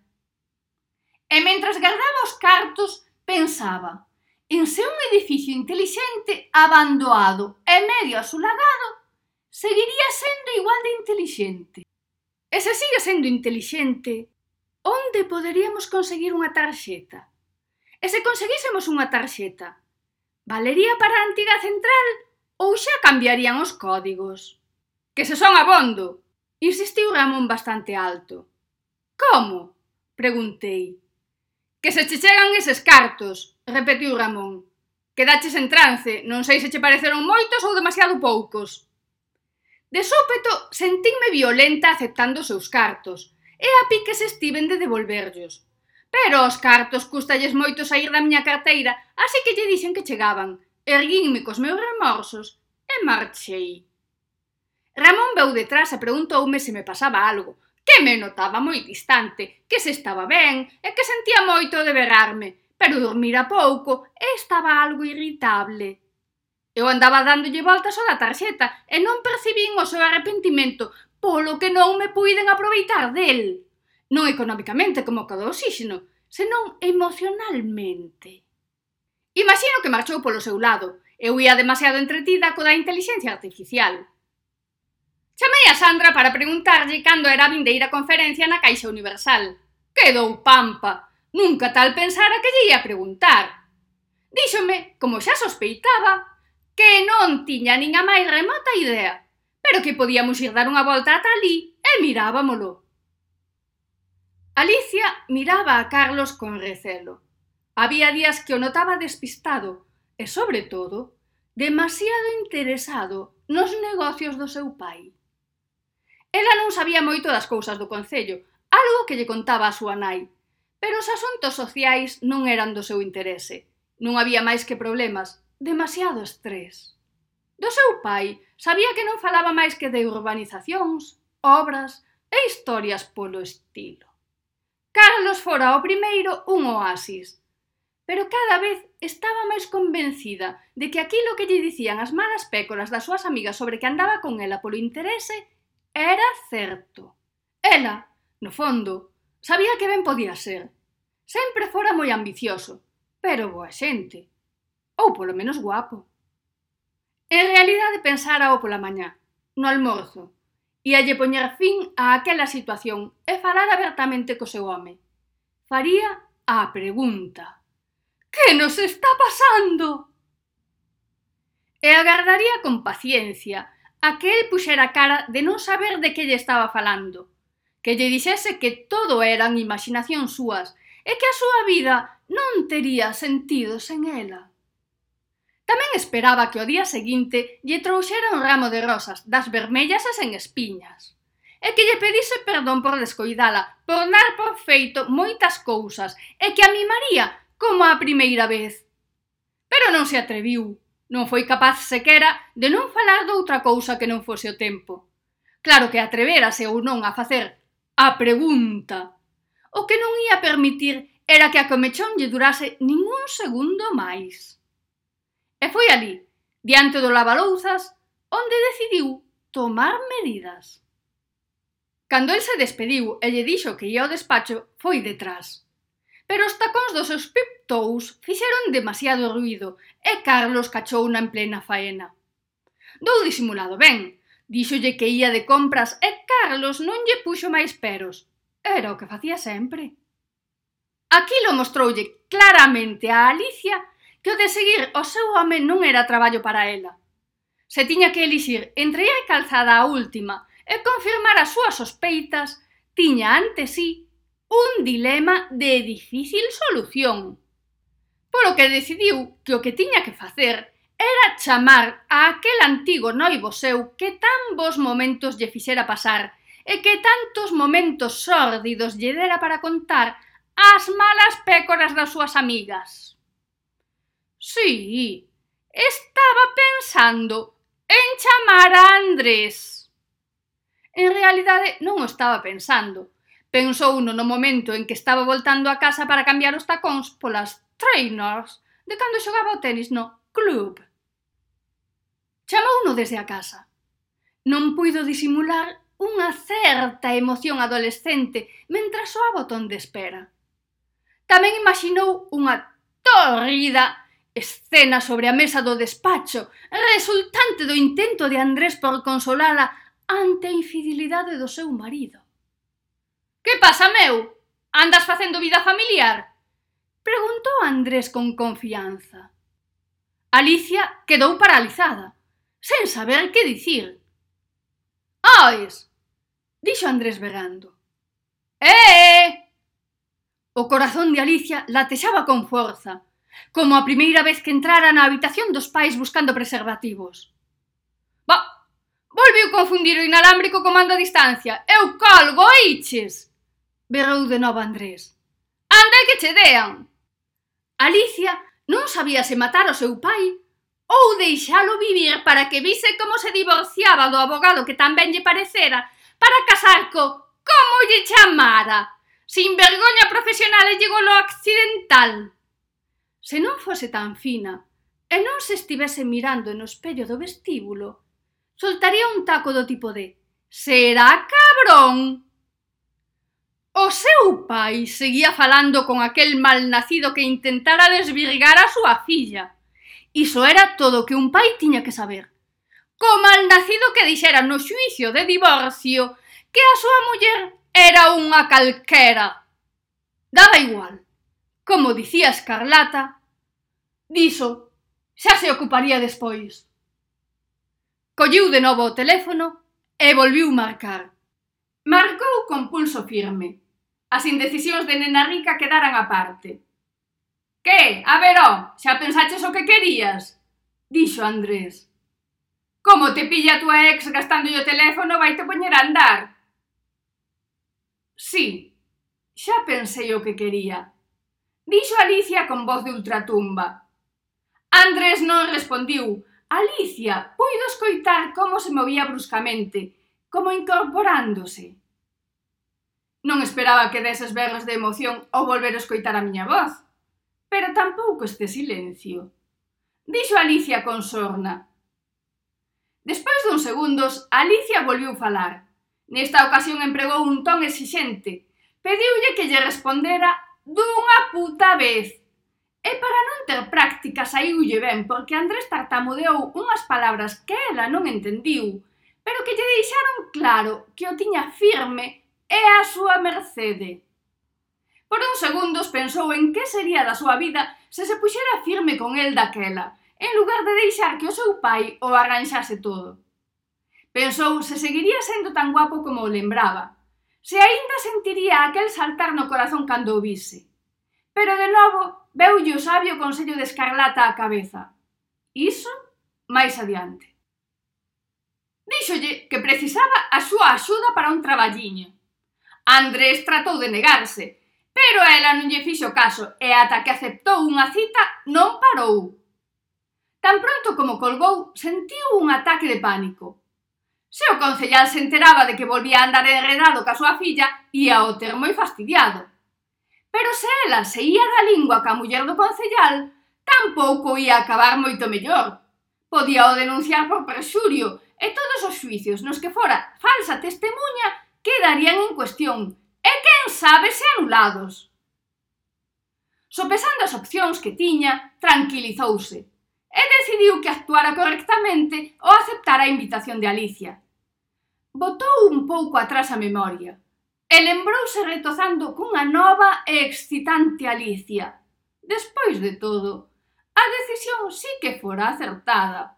E mentras guardaba os cartos, pensaba en se un edificio intelixente abandoado e medio asulagado seguiría sendo igual de intelixente. E se sigue sendo intelixente, onde poderíamos conseguir unha tarxeta? E se conseguísemos unha tarxeta, valería para a antiga central ou xa cambiarían os códigos? Que se son abondo, insistiu Ramón bastante alto. Como? Preguntei. Que se che chegan eses cartos, repetiu Ramón. Quedaches en trance, non sei se che pareceron moitos ou demasiado poucos. De súpeto, sentínme violenta aceptando os seus cartos, e a pique se estiven de devolverllos. Pero os cartos custalles moito sair da miña carteira, así que lle dixen que chegaban, erguínme cos meus remorsos e marchei. Ramón veu detrás e preguntoume se me pasaba algo, que me notaba moi distante, que se estaba ben e que sentía moito de berrarme, pero dormira pouco e estaba algo irritable. Eu andaba dándolle voltas ao da tarxeta e non percibín o seu arrepentimento, polo que non me puiden aproveitar del. Non economicamente como co oxígeno, senón emocionalmente. Imagino que marchou polo seu lado. Eu ia demasiado entretida co da inteligencia artificial. Chamei a Sandra para preguntarlle cando era a vindeira conferencia na Caixa Universal. Quedou pampa. Nunca tal pensara que lle ia preguntar. Díxome, como xa sospeitaba, que non tiña nin a máis remota idea, pero que podíamos ir dar unha volta ata ali e mirábamolo. Alicia miraba a Carlos con recelo. Había días que o notaba despistado e, sobre todo, demasiado interesado nos negocios do seu pai. Ela non sabía moito das cousas do Concello, algo que lle contaba a súa nai. Pero os asuntos sociais non eran do seu interese. Non había máis que problemas, demasiado estrés. Do seu pai sabía que non falaba máis que de urbanizacións, obras e historias polo estilo. Carlos fora o primeiro un oasis, pero cada vez estaba máis convencida de que aquilo que lle dicían as malas pécolas das súas amigas sobre que andaba con ela polo interese Era certo. Ela, no fondo, sabía que ben podía ser. Sempre fora moi ambicioso, pero boa xente. Ou polo menos guapo. En realidade pensárao pola mañá, no almorzo, e lle poñer fin a aquela situación e falar abertamente co seu home. Faría a pregunta. Que nos está pasando? E agardaría con paciencia, Aquel puxera cara de non saber de que lle estaba falando, que lle dixese que todo eran imaginación súas e que a súa vida non tería sentido sen ela. Tamén esperaba que o día seguinte lle trouxera un ramo de rosas, das vermellas e sen espiñas, e que lle pedise perdón por descoidala, por dar por feito moitas cousas, e que a mimaría como a primeira vez. Pero non se atreviu, Non foi capaz sequera de non falar doutra cousa que non fose o tempo. Claro que atreverase ou non a facer a pregunta. O que non ia permitir era que a comechón lle durase ningún segundo máis. E foi ali, diante do lavalouzas, onde decidiu tomar medidas. Cando el se despediu e lle dixo que ia ao despacho, foi detrás pero os tacóns dos seus piptous fixeron demasiado ruido e Carlos cachouna en plena faena. Dou disimulado ben, díxolle que ía de compras e Carlos non lle puxo máis peros. Era o que facía sempre. Aquilo mostroulle claramente a Alicia que o de seguir o seu home non era traballo para ela. Se tiña que elixir entre ir calzada a última e confirmar as súas sospeitas, tiña ante sí un dilema de difícil solución. Polo que decidiu que o que tiña que facer era chamar a aquel antigo noivo seu que tan bons momentos lle fixera pasar e que tantos momentos sórdidos lle dera para contar as malas pécoras das súas amigas. Sí, estaba pensando en chamar a Andrés. En realidade non o estaba pensando, Pensou no, no momento en que estaba voltando a casa para cambiar os tacóns polas trainers de cando xogaba o tenis no club. Chamouno desde a casa. Non puido disimular unha certa emoción adolescente mentras soaba o ton de espera. Tamén imaginou unha torrida escena sobre a mesa do despacho, resultante do intento de Andrés por consolala ante a infidelidade do seu marido. Que pasa, meu? Andas facendo vida familiar? Preguntou Andrés con confianza. Alicia quedou paralizada, sen saber que dicir. Ois! Dixo Andrés berrando. Eh, eh! O corazón de Alicia latexaba con forza, como a primeira vez que entrara na habitación dos pais buscando preservativos. Ba, volviu confundir o inalámbrico comando a distancia. Eu colgo, iches! berrou de novo Andrés. Anda que che dean! Alicia non sabía se matar o seu pai ou deixalo vivir para que vise como se divorciaba do abogado que tamén lle parecera para casar co como lle chamara. Sin vergoña profesional e llegou lo accidental. Se non fose tan fina e non se estivese mirando no espello do vestíbulo, soltaría un taco do tipo de «Será cabrón!» O seu pai seguía falando con aquel malnacido que intentara desvirgar a súa filla. Iso era todo que un pai tiña que saber. Co malnacido que dixera no xuicio de divorcio que a súa muller era unha calquera. Daba igual. Como dicía Escarlata, diso xa se ocuparía despois. Colliu de novo o teléfono e volviu marcar. Marcou con pulso firme. As indecisións de nena rica quedaran aparte. parte. Que? A ver, ó, xa pensaches o que querías? Dixo Andrés. Como te pilla a tua ex gastando o teléfono vai te poñer a andar? Sí, xa pensei o que quería. Dixo Alicia con voz de ultratumba. Andrés non respondiu. Alicia puido escoitar como se movía bruscamente, como incorporándose. Non esperaba que deses berros de emoción ao volver a escoitar a miña voz. Pero tampouco este silencio. Dixo Alicia con sorna. Despois duns segundos, Alicia volviu falar. Nesta ocasión empregou un ton exixente. Pediulle que lle respondera dunha puta vez. E para non ter práctica saiulle ben porque Andrés tartamudeou unhas palabras que ela non entendiu, pero que lle deixaron claro que o tiña firme é a súa mercede. Por uns segundos pensou en que sería da súa vida se se puxera firme con el daquela, en lugar de deixar que o seu pai o arranxase todo. Pensou se seguiría sendo tan guapo como o lembraba, se aínda sentiría aquel saltar no corazón cando o vise. Pero de novo veulle o sabio consello de Escarlata á cabeza. Iso máis adiante. Díxolle que precisaba a súa axuda para un traballiño. Andrés tratou de negarse, pero ela non lle fixo caso e ata que aceptou unha cita non parou. Tan pronto como colgou, sentiu un ataque de pánico. Se o concellal se enteraba de que volvía a andar enredado ca súa filla, ia o ter moi fastidiado. Pero se ela se ia da lingua ca muller do concellal, tampouco ia acabar moito mellor. Podía o denunciar por presurio e todos os xuicios nos que fora falsa testemunha quedarían en cuestión e quen sabe se anulados. Sopesando as opcións que tiña, tranquilizouse e decidiu que actuara correctamente ao aceptar a invitación de Alicia. Botou un pouco atrás a memoria e lembrouse retozando cunha nova e excitante Alicia. Despois de todo, a decisión sí que fora acertada.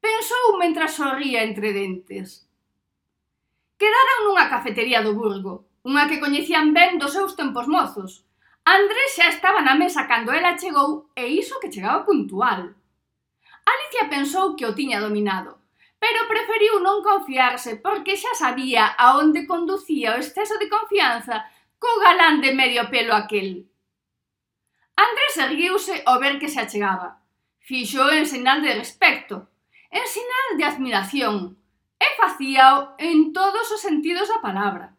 Pensou mentras sorría entre dentes. Quedaron nunha cafetería do Burgo, unha que coñecían ben dos seus tempos mozos. Andrés xa estaba na mesa cando ela chegou e iso que chegaba puntual. Alicia pensou que o tiña dominado, pero preferiu non confiarse porque xa sabía a onde conducía o exceso de confianza co galán de medio pelo aquel. Andrés erguiuse ao ver que se achegaba. Fixo en sinal de respecto, en sinal de admiración, e facíao en todos os sentidos da palabra.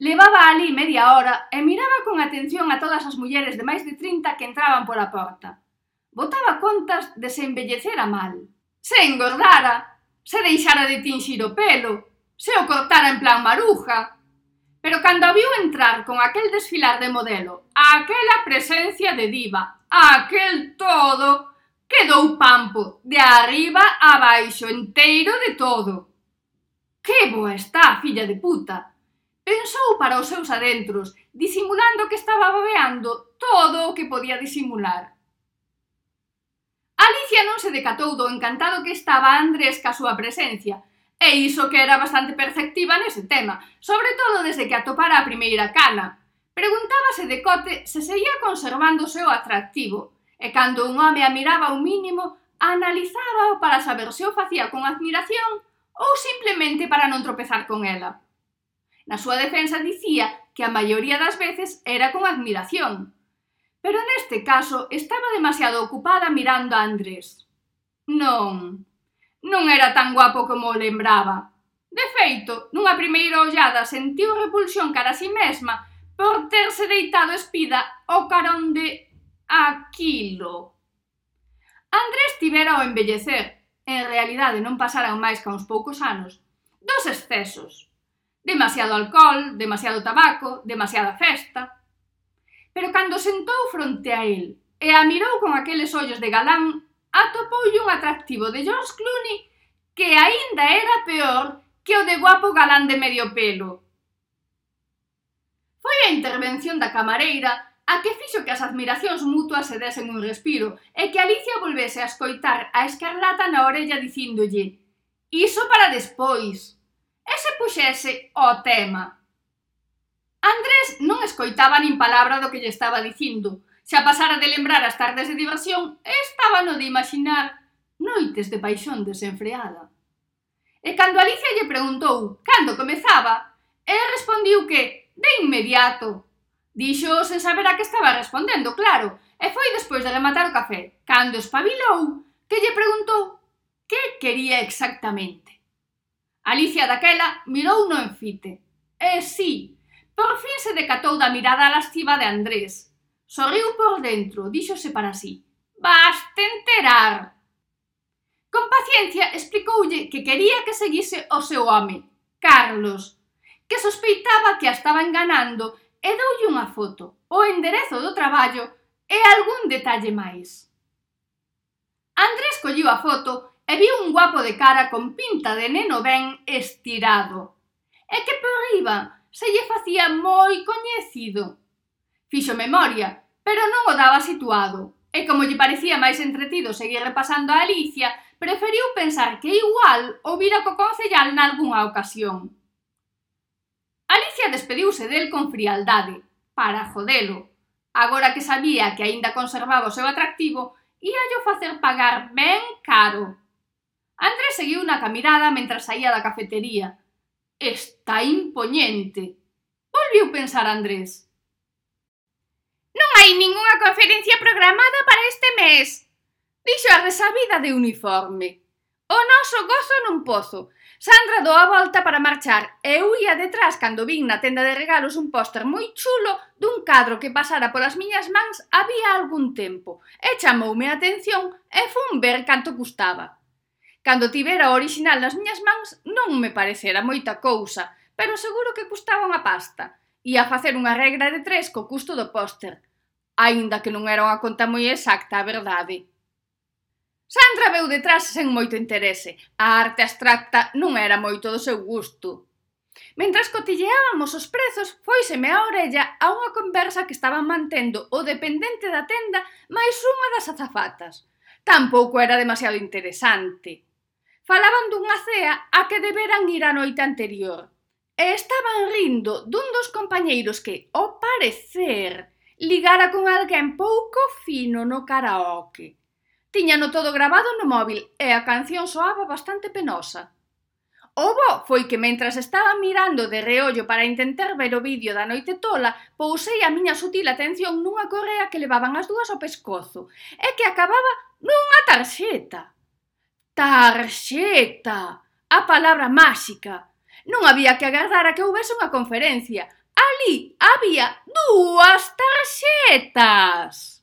Levaba ali media hora e miraba con atención a todas as mulleres de máis de 30 que entraban pola porta. Botaba contas de se embellecera mal, se engordara, se deixara de tinxir o pelo, se o cortara en plan maruja. Pero cando a viu entrar con aquel desfilar de modelo, a aquela presencia de diva, aquel todo, quedou pampo de arriba a baixo enteiro de todo. Que boa está filla de puta! Pensou para os seus adentros, disimulando que estaba babeando todo o que podía disimular. Alicia non se decatou do encantado que estaba Andrés ca súa presencia, e iso que era bastante perceptiva nese tema, sobre todo desde que atopara a primeira cana. Preguntábase de cote se seguía conservando o seu atractivo, e cando un home a miraba o mínimo, analizábao para saber se o facía con admiración ou simplemente para non tropezar con ela. Na súa defensa dicía que a maioría das veces era con admiración, pero neste caso estaba demasiado ocupada mirando a Andrés. Non, non era tan guapo como lembraba. De feito, nunha primeira ollada sentiu repulsión cara a si mesma por terse deitado espida ao carón de aquilo. Andrés tivera ao envellecer, en realidade non pasaran máis ca uns poucos anos, dos excesos. Demasiado alcohol, demasiado tabaco, demasiada festa. Pero cando sentou fronte a el e a mirou con aqueles ollos de galán, atopoulle un atractivo de George Clooney que aínda era peor que o de guapo galán de medio pelo. Foi a intervención da camareira a que fixo que as admiracións mutuas se desen un respiro e que Alicia volvese a escoitar a escarlata na orella dicíndolle «Iso para despois» e se puxese o tema. Andrés non escoitaba nin palabra do que lle estaba dicindo. Xa pasara de lembrar as tardes de diversión, estaba no de imaginar noites de paixón desenfreada. E cando Alicia lle preguntou cando comezaba, el respondiu que, de inmediato, Dixo sen saber a que estaba respondendo, claro, e foi despois de rematar o café, cando espabilou, que lle preguntou que quería exactamente. Alicia daquela mirou no enfite. E sí, por fin se decatou da mirada lasciva de Andrés. Sorriu por dentro, díxose para sí. Vas te enterar. Con paciencia explicoulle que quería que seguise o seu home, Carlos, que sospeitaba que a estaba enganando e doulle unha foto, o enderezo do traballo e algún detalle máis. Andrés colliu a foto e viu un guapo de cara con pinta de neno ben estirado e que por riba se lle facía moi coñecido. Fixo memoria, pero non o daba situado, e como lle parecía máis entretido seguir repasando a Alicia, preferiu pensar que igual o vira co concellal nalgúnha ocasión. Alicia despediuse del con frialdade, para jodelo. Agora que sabía que aínda conservaba o seu atractivo, íallo facer pagar ben caro. Andrés seguiu na camirada mentre saía da cafetería. Está impoñente. Volviu pensar Andrés. Non hai ningunha conferencia programada para este mes, dixo a resabida de uniforme. O noso gozo nun pozo, Sandra dou a volta para marchar e ia detrás cando vin na tenda de regalos un póster moi chulo dun cadro que pasara polas miñas mans había algún tempo e chamoume a atención e fun ver canto custaba. Cando tivera o original nas miñas mans non me parecera moita cousa, pero seguro que custaba unha pasta. Ia facer unha regra de tres co custo do póster, aínda que non era unha conta moi exacta a verdade. Sandra veu detrás sen moito interese. A arte abstracta non era moito do seu gusto. Mentras cotilleábamos os prezos, foiseme a orella a unha conversa que estaban mantendo o dependente da tenda máis unha das azafatas. Tampouco era demasiado interesante. Falaban dunha cea a que deberan ir a noite anterior. E estaban rindo dun dos compañeiros que, ao parecer, ligara con alguén pouco fino no karaoke. Tiñano todo grabado no móvil e a canción soaba bastante penosa. O bo foi que mentras estaba mirando de reollo para intentar ver o vídeo da noite tola, pousei a miña sutil atención nunha correa que levaban as dúas ao pescozo e que acababa nunha tarxeta. Tarxeta! A palabra máxica. Non había que agardar a que houvese unha conferencia. Ali había dúas tarxetas.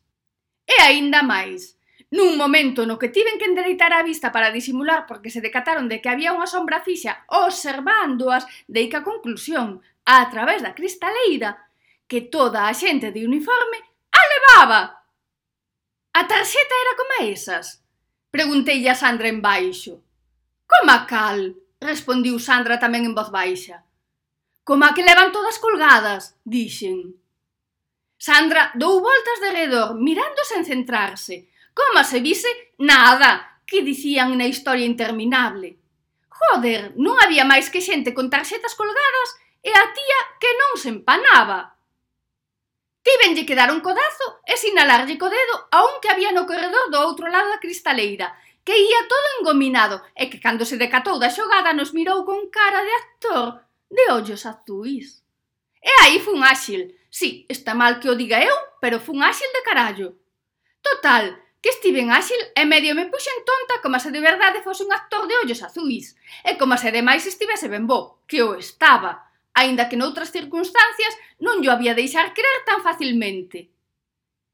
E aínda máis. Nun momento no que tiven que endereitar a vista para disimular porque se decataron de que había unha sombra fixa observándoas, dei que a conclusión, a través da cristaleira, que toda a xente de uniforme a levaba. A tarxeta era como esas? Preguntei a Sandra en baixo. Coma cal? Respondiu Sandra tamén en voz baixa. Coma que levan todas colgadas, dixen. Sandra dou voltas de redor, mirando sen centrarse, Como se vise, nada, que dicían na historia interminable. Joder, non había máis que xente con tarxetas colgadas e a tía que non se empanaba. Tívenlle que dar un codazo e sinalarlle co dedo a un que había no corredor do outro lado da cristaleira, que ía todo engominado e que cando se decatou da xogada nos mirou con cara de actor de ollos azuis. E aí fun áxil. Sí, está mal que o diga eu, pero fun áxil de carallo. Total, que Steven Axel e medio me puxen tonta como se de verdade fose un actor de ollos azuis, e como se demais estivese ben bo, que o estaba, aínda que noutras circunstancias non yo había deixar crer tan facilmente.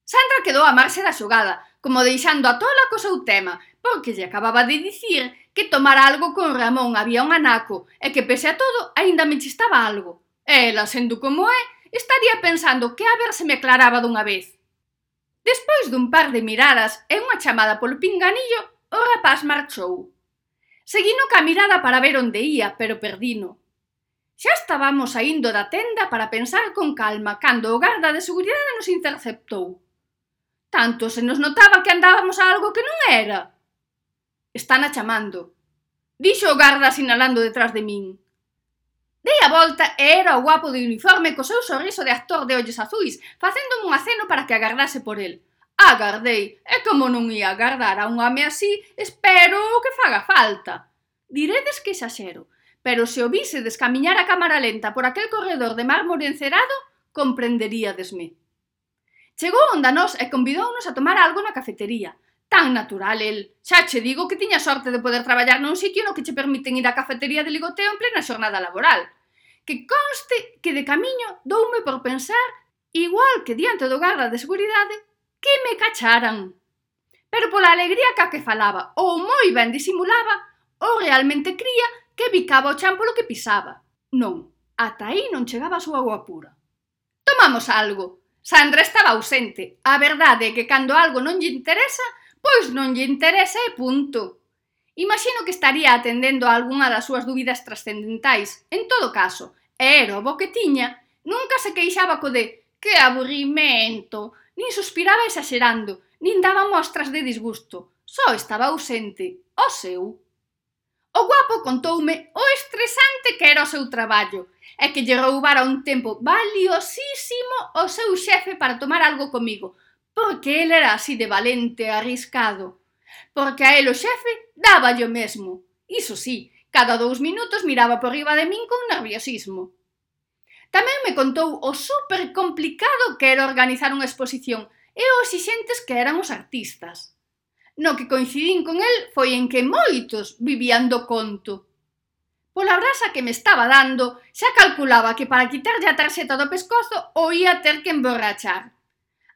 Sandra quedou a marxe da xogada, como deixando a tola co seu tema, porque lle acababa de dicir que tomar algo con Ramón había un anaco e que pese a todo aínda me chistaba algo. E ela, sendo como é, estaría pensando que a ver se me aclaraba dunha vez. Despois dun par de miradas e unha chamada polo pinganillo, o rapaz marchou. Seguino ca mirada para ver onde ía, pero perdino. Xa estábamos saindo da tenda para pensar con calma cando o garda de seguridade nos interceptou. Tanto se nos notaba que andábamos a algo que non era. Están a chamando. Dixo o garda sinalando detrás de min. Dei a volta e era o guapo de uniforme co seu sorriso de actor de ollos azuis, facéndome un aceno para que agardase por el. Agardei, e como non ia agardar a un home así, espero que faga falta. Diredes que xaxero, pero se o vise descamiñar a cámara lenta por aquel corredor de mármore encerado, comprenderíadesme. Chegou onda nós e convidounos a tomar algo na cafetería tan natural el. Xa che digo que tiña sorte de poder traballar nun sitio no que che permiten ir á cafetería de ligoteo en plena xornada laboral. Que conste que de camiño doume por pensar, igual que diante do garra de seguridade, que me cacharan. Pero pola alegría ca que falaba, ou moi ben disimulaba, ou realmente cría que bicaba o chan polo que pisaba. Non, ata aí non chegaba a súa agua pura. Tomamos algo. Sandra estaba ausente. A verdade é que cando algo non lle interesa, Pois non lle interesa e punto. Imagino que estaría atendendo a algunha das súas dúbidas trascendentais. En todo caso, era o bo que tiña, nunca se queixaba co de que aburrimento, nin suspiraba exagerando, nin daba mostras de disgusto. Só estaba ausente, o seu. O guapo contoume o estresante que era o seu traballo e que lle roubara un tempo valiosísimo o seu xefe para tomar algo comigo, porque el era así de valente e arriscado, porque a el o xefe daba yo mesmo. Iso sí, cada dous minutos miraba por riba de min con nerviosismo. Tamén me contou o super complicado que era organizar unha exposición e os exixentes que eran os artistas. No que coincidín con el foi en que moitos vivían do conto. Pola brasa que me estaba dando, xa calculaba que para quitarlle a tarxeta do pescozo o ia ter que emborrachar.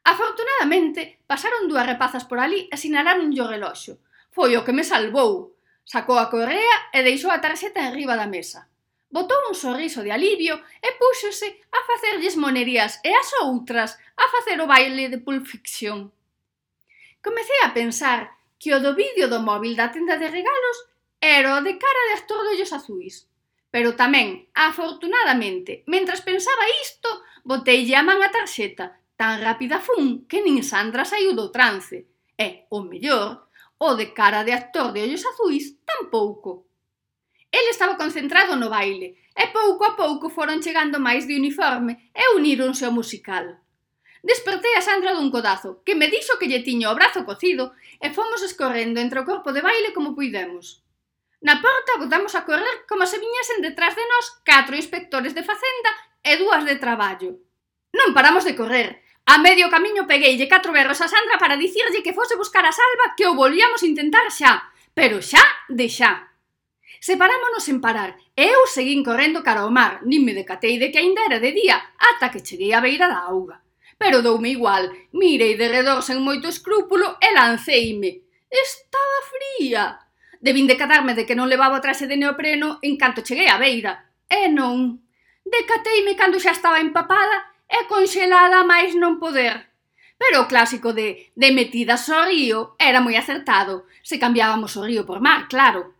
Afortunadamente, pasaron dúas rapazas por ali e sinalaron o reloxo. Foi o que me salvou. Sacou a correa e deixou a tarxeta enriba da mesa. Botou un sorriso de alivio e púxose a facerlles monerías e as outras a facer o baile de Pulp Fiction. Comecei a pensar que o do vídeo do móvil da tenda de regalos era o de cara de actor de ollos azuis. Pero tamén, afortunadamente, mentras pensaba isto, botei a man a tarxeta Tan rápida fun que nin Sandra saiu do trance. E, o mellor, o de cara de actor de ollos azuis tampouco. El estaba concentrado no baile e pouco a pouco foron chegando máis de uniforme e uníronse ao musical. Despertei a Sandra dun codazo, que me dixo que lle tiño o brazo cocido e fomos escorrendo entre o corpo de baile como puidemos. Na porta botamos a correr como se viñesen detrás de nós catro inspectores de facenda e dúas de traballo. Non paramos de correr, A medio camiño pegueille catro berros a Sandra para dicirlle que fose buscar a Salva que o volvíamos intentar xa, pero xa de xa. Separámonos en parar e eu seguín correndo cara ao mar, nin me decatei de que aínda era de día, ata que cheguei á beira da auga. Pero doume igual, mirei de redor sen moito escrúpulo e lanceime. Estaba fría. Debín decatarme de que non levaba traxe de neopreno en canto cheguei á beira. E non. Decateime cando xa estaba empapada e conxelada máis non poder. Pero o clásico de de metidas ao río era moi acertado, se cambiábamos o río por mar, claro.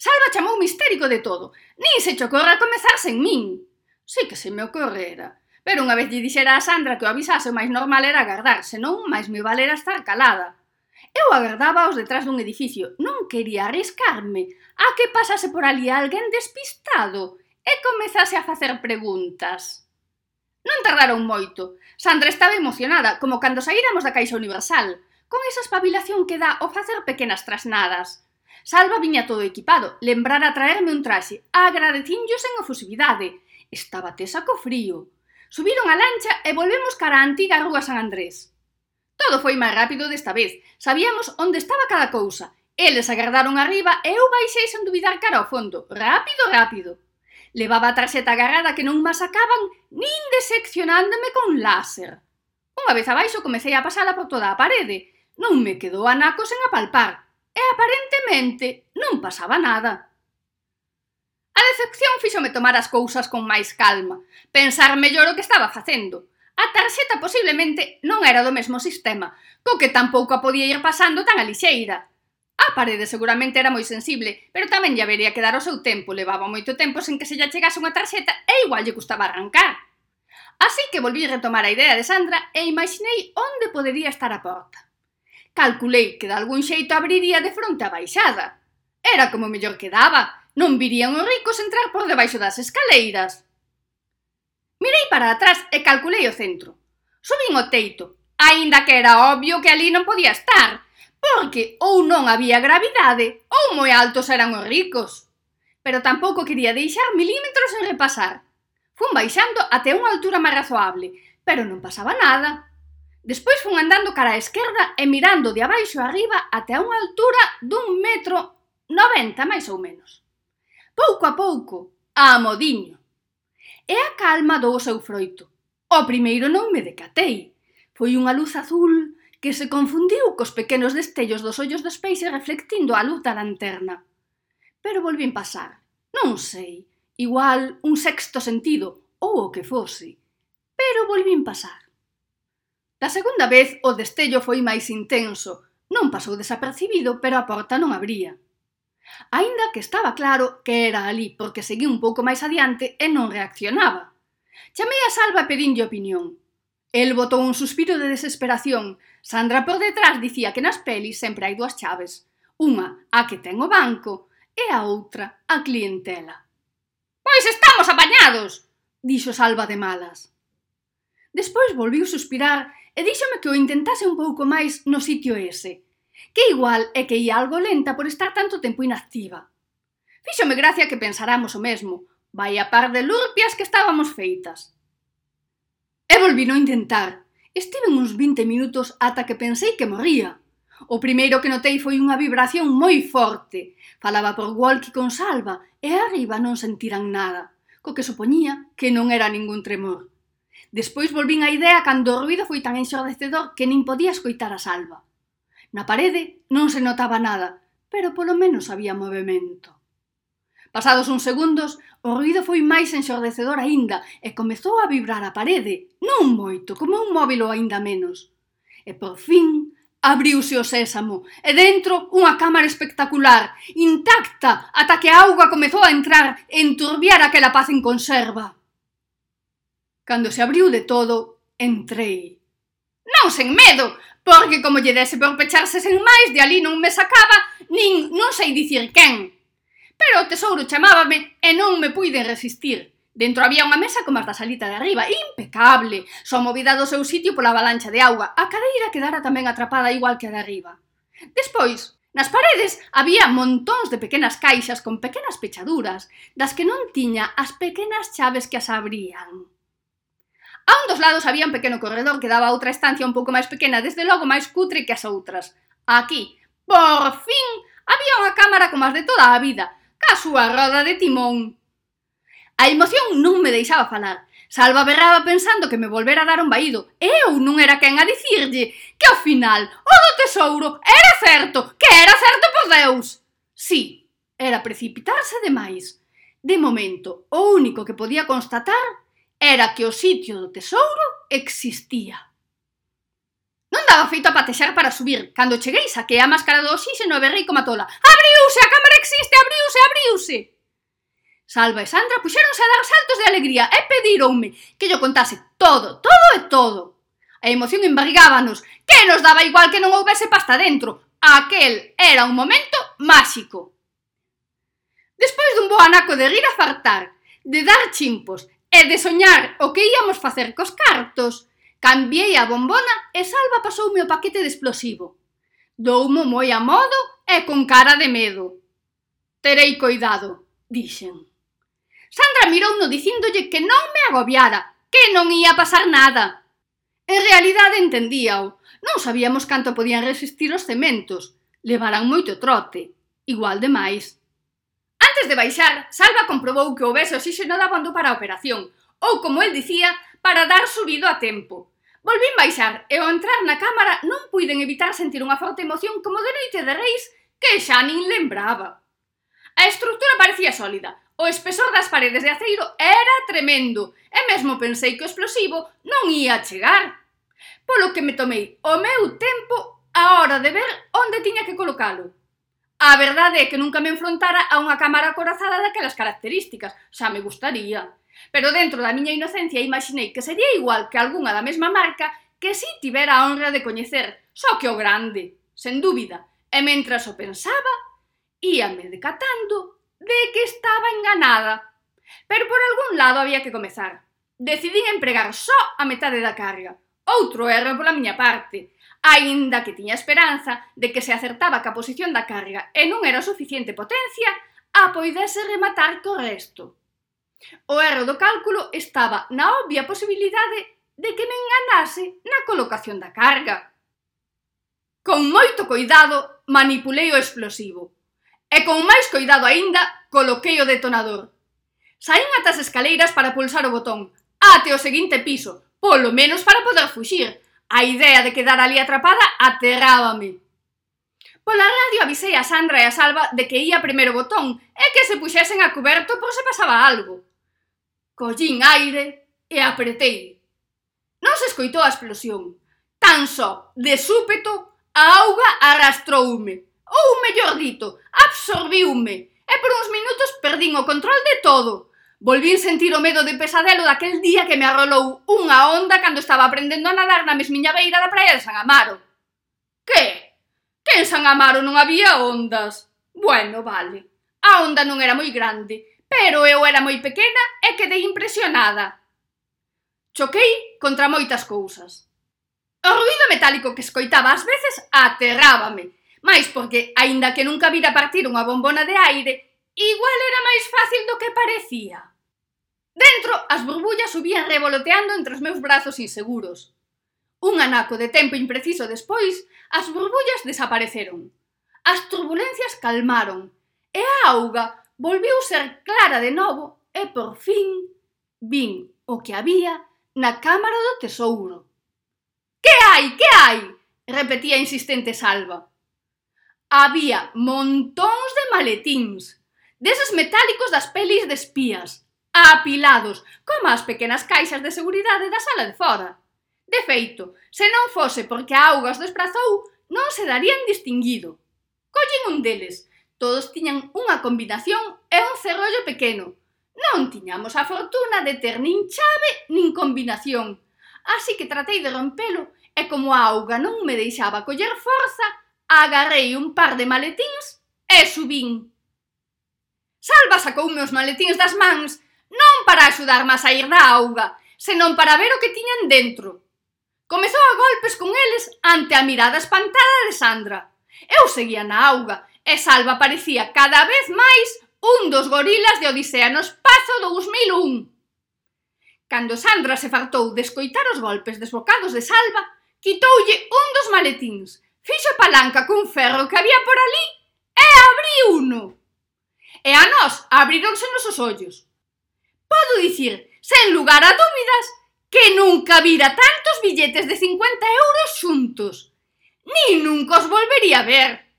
Salva chamou mistérico de todo. Nin se che ocorra comezar sen min. Sí que se me ocorrera. Pero unha vez lle dixera a Sandra que o avisase o máis normal era agardar, senón máis me valera estar calada. Eu agardaba aos detrás dun edificio, non quería arriscarme a que pasase por ali alguén despistado e comezase a facer preguntas. Non tardaron moito. Sandra estaba emocionada, como cando saíramos da Caixa Universal, con esa espabilación que dá o facer pequenas trasnadas. Salva viña todo equipado, lembrara traerme un traxe, agradecinllo en ofusividade. Estaba tesa co frío. Subiron a lancha e volvemos cara a antiga rúa San Andrés. Todo foi máis rápido desta vez. Sabíamos onde estaba cada cousa. Eles agardaron arriba e eu baixei sen dubidar cara ao fondo. Rápido, rápido. Levaba a tarxeta agarrada que non mas acaban nin deseccionándome con láser. Unha vez abaixo comecei a pasala por toda a parede. Non me quedou anaco sen apalpar. E aparentemente non pasaba nada. A decepción fíxome tomar as cousas con máis calma, pensar mellor o que estaba facendo. A tarxeta posiblemente non era do mesmo sistema, co que tampouco a podía ir pasando tan a lixeira, A parede seguramente era moi sensible, pero tamén lle habería que dar o seu tempo, levaba moito tempo sen que se lle chegase unha tarxeta e igual lle custaba arrancar. Así que volví a retomar a idea de Sandra e imaginei onde podería estar a porta. Calculei que de algún xeito abriría de fronte a baixada. Era como mellor quedaba, non virían os ricos entrar por debaixo das escaleiras. Mirei para atrás e calculei o centro. Subín o teito, aínda que era obvio que ali non podía estar, porque ou non había gravidade ou moi altos eran os ricos. Pero tampouco quería deixar milímetros en repasar. Fun baixando até unha altura máis razoable, pero non pasaba nada. Despois fun andando cara á esquerda e mirando de abaixo arriba até a unha altura dun metro noventa máis ou menos. Pouco a pouco, a modiño. E a calma dou o seu froito. O primeiro non me decatei. Foi unha luz azul que se confundiu cos pequenos destellos dos ollos dos peixes reflectindo a luz da lanterna. Pero volvín pasar. Non sei, igual un sexto sentido, ou o que fose. Pero volvín pasar. Da segunda vez o destello foi máis intenso. Non pasou desapercibido, pero a porta non abría. Aínda que estaba claro que era ali, porque seguí un pouco máis adiante e non reaccionaba. Chamei a Salva e pedinlle opinión. El botou un suspiro de desesperación, Sandra por detrás dicía que nas pelis sempre hai dúas chaves. Unha, a que ten o banco, e a outra, a clientela. Pois estamos apañados, dixo Salva de malas. Despois volviu suspirar e díxome que o intentase un pouco máis no sitio ese, que igual é que ia algo lenta por estar tanto tempo inactiva. Fíxome gracia que pensáramos o mesmo, vai a par de lurpias que estábamos feitas. E volvino a intentar, Estiven uns 20 minutos ata que pensei que morría. O primeiro que notei foi unha vibración moi forte. Falaba por walkie con salva e arriba non sentiran nada, co que supoñía que non era ningún tremor. Despois volvín a idea cando o ruido foi tan ensordecedor que nin podía escoitar a salva. Na parede non se notaba nada, pero polo menos había movemento. Pasados uns segundos, o ruído foi máis enxordecedor aínda e comezou a vibrar a parede, non moito, como un móvil ou aínda menos. E por fin abriuse o sésamo e dentro unha cámara espectacular, intacta, ata que a auga comezou a entrar e enturbiar aquela paz en conserva. Cando se abriu de todo, entrei. Non sen medo, porque como lle dese por pecharse sen máis, de ali non me sacaba, nin non sei dicir quen. Pero o tesouro chamábame e non me puiden resistir. Dentro había unha mesa como as da salita de arriba, impecable, só movida do seu sitio pola avalancha de auga. A cadeira quedara tamén atrapada igual que a de arriba. Despois, Nas paredes había montóns de pequenas caixas con pequenas pechaduras, das que non tiña as pequenas chaves que as abrían. A un dos lados había un pequeno corredor que daba a outra estancia un pouco máis pequena, desde logo máis cutre que as outras. Aquí, por fin, había unha cámara como as de toda a vida, ca súa roda de timón. A emoción non me deixaba falar. Salva berraba pensando que me volvera dar un baído. Eu non era quen a dicirlle que ao final o do tesouro era certo, que era certo por Deus. Sí, era precipitarse demais. De momento, o único que podía constatar era que o sitio do tesouro existía daba feito a patexar para subir. Cando cheguei, saquei a máscara do oxígeno e berrei como a tola. Abriuse! A cámara existe! Abriuse! Abriuse! Salva e Sandra puxéronse a dar saltos de alegría e pedironme que yo contase todo, todo e todo. A emoción embargábanos, que nos daba igual que non houvese pasta dentro. Aquel era un momento máxico. Despois dun bo anaco de rir a fartar, de dar chimpos e de soñar o que íamos facer cos cartos, Cambiei a bombona e Salva pasoume o paquete de explosivo. Doumo moi a modo e con cara de medo. Terei coidado, dixen. Sandra mirouno dicíndolle que non me agobiara, que non ia pasar nada. En realidade entendíao. Non sabíamos canto podían resistir os cementos. Levaran moito trote, igual de máis. Antes de baixar, Salva comprobou que houvese oxígeno dabondo para a operación, ou como el dicía, para dar subido a tempo. Volvín baixar e ao entrar na cámara non puiden evitar sentir unha forte emoción como de noite de reis que xa nin lembraba. A estructura parecía sólida, o espesor das paredes de aceiro era tremendo e mesmo pensei que o explosivo non ia chegar. Polo que me tomei o meu tempo a hora de ver onde tiña que colocalo. A verdade é que nunca me enfrontara a unha cámara acorazada daquelas características, xa me gustaría. Pero dentro da miña inocencia imaginei que sería igual que algunha da mesma marca que si tivera a honra de coñecer, só que o grande, sen dúbida, e mentras o pensaba, íame decatando de que estaba enganada. Pero por algún lado había que comezar. Decidín empregar só a metade da carga. Outro erro pola miña parte, aínda que tiña esperanza de que se acertaba ca posición da carga e non era suficiente potencia, a poidese rematar co resto. O erro do cálculo estaba na obvia posibilidade de que me enganase na colocación da carga. Con moito coidado manipulei o explosivo e con máis coidado aínda coloquei o detonador. Saín ata as escaleiras para pulsar o botón, ate o seguinte piso, polo menos para poder fuxir. A idea de quedar ali atrapada aterrábame. Pola radio avisei a Sandra e a Salva de que ía primeiro botón e que se puxesen a cuberto por se pasaba algo collín aire e apretei. Non se escoitou a explosión. Tan só, de súpeto, a auga arrastroume, ou mellor dito, absorbiume, e por uns minutos perdín o control de todo. Volvín sentir o medo de pesadelo daquel día que me arrolou unha onda cando estaba aprendendo a nadar na mesmiña beira da praia de San Amaro. Que? Que en San Amaro non había ondas? Bueno, vale. A onda non era moi grande, Pero eu era moi pequena e quedei impresionada. Choquei contra moitas cousas. O ruido metálico que escoitaba ás veces aterrábame, máis porque, aínda que nunca vira partir unha bombona de aire, igual era máis fácil do que parecía. Dentro, as burbullas subían revoloteando entre os meus brazos inseguros. Un anaco de tempo impreciso despois, as burbullas desapareceron. As turbulencias calmaron, e a auga volviu ser clara de novo e por fin vin o que había na Cámara do Tesouro. Que hai, que hai? repetía insistente Salva. Había montóns de maletíns, deses metálicos das pelis de espías, apilados, como as pequenas caixas de seguridade da sala de fora. De feito, se non fose porque a auga os desprazou, non se darían distinguido. Collen un deles, Todos tiñan unha combinación e un cerrollo pequeno. Non tiñamos a fortuna de ter nin chave nin combinación. Así que tratei de rompelo e como a auga non me deixaba coller forza, agarrei un par de maletíns e subín. Salva sacoume os maletíns das mans, non para axudarme a sair da auga, senón para ver o que tiñan dentro. Comezou a golpes con eles ante a mirada espantada de Sandra. Eu seguía na auga e Salva parecía cada vez máis un dos gorilas de Odisea no espazo 2001. Cando Sandra se fartou de escoitar os golpes desbocados de Salva, quitoulle un dos maletíns, fixo palanca cun ferro que había por ali e abriu uno. E a nós abríronsenos os ollos. Podo dicir, sen lugar a dúbidas, que nunca vira tantos billetes de 50 euros xuntos. Ni nunca os volvería a ver.